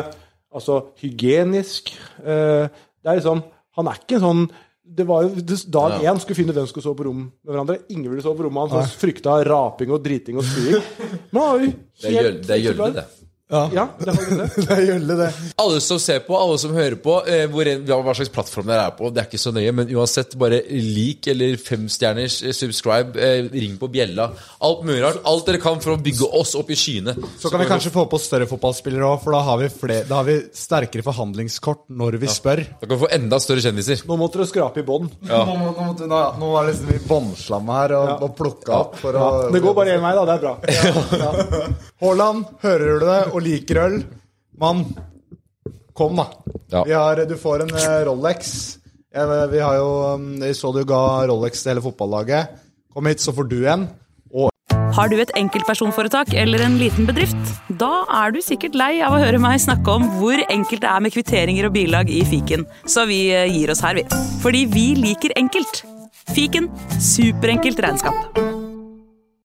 altså, hygienisk. Eh, det er liksom Han er ikke en sånn det var jo Dag én skulle finne hvem som skulle sove på rom med hverandre. Ingen ville sove på rommet hans, for frykta raping og driting og spying. Men han var jo
Det er gjøl- det er gjølle, det.
Ja, det er faktisk det.
det er jølle, det.
Alle som ser på, alle som hører på, eh, hvor hva slags plattform dere er på, det er ikke så nøye, men uansett, bare lik eller femstjerners eh, subscribe, eh, ring på bjella. Alt mulig rart. Alt dere kan for å bygge oss opp i skyene.
Så kan vi kanskje få på større fotballspillere òg, for da har, vi flere, da har vi sterkere forhandlingskort når vi spør.
Da kan vi få enda større kjendiser.
Nå måtte dere skrape i bånn.
Nå, må- nå, måtte- nå, nå var liksom vi båndslamma her og, og plukka opp for å
Det går bare én vei, da. Det er bra.
Haaland, hører du det og liker øl? Mann, Kom, da.
Ja.
Vi har, du får en eh, Rolex. Vi har jo um, Jeg så du ga Rolex til hele fotballaget. Kom hit, så får du en. Og
Har du et enkeltpersonforetak eller en liten bedrift? Da er du sikkert lei av å høre meg snakke om hvor enkelt det er med kvitteringer og bilag i fiken, så vi eh, gir oss her, vi. Fordi vi liker enkelt. Fiken superenkelt regnskap.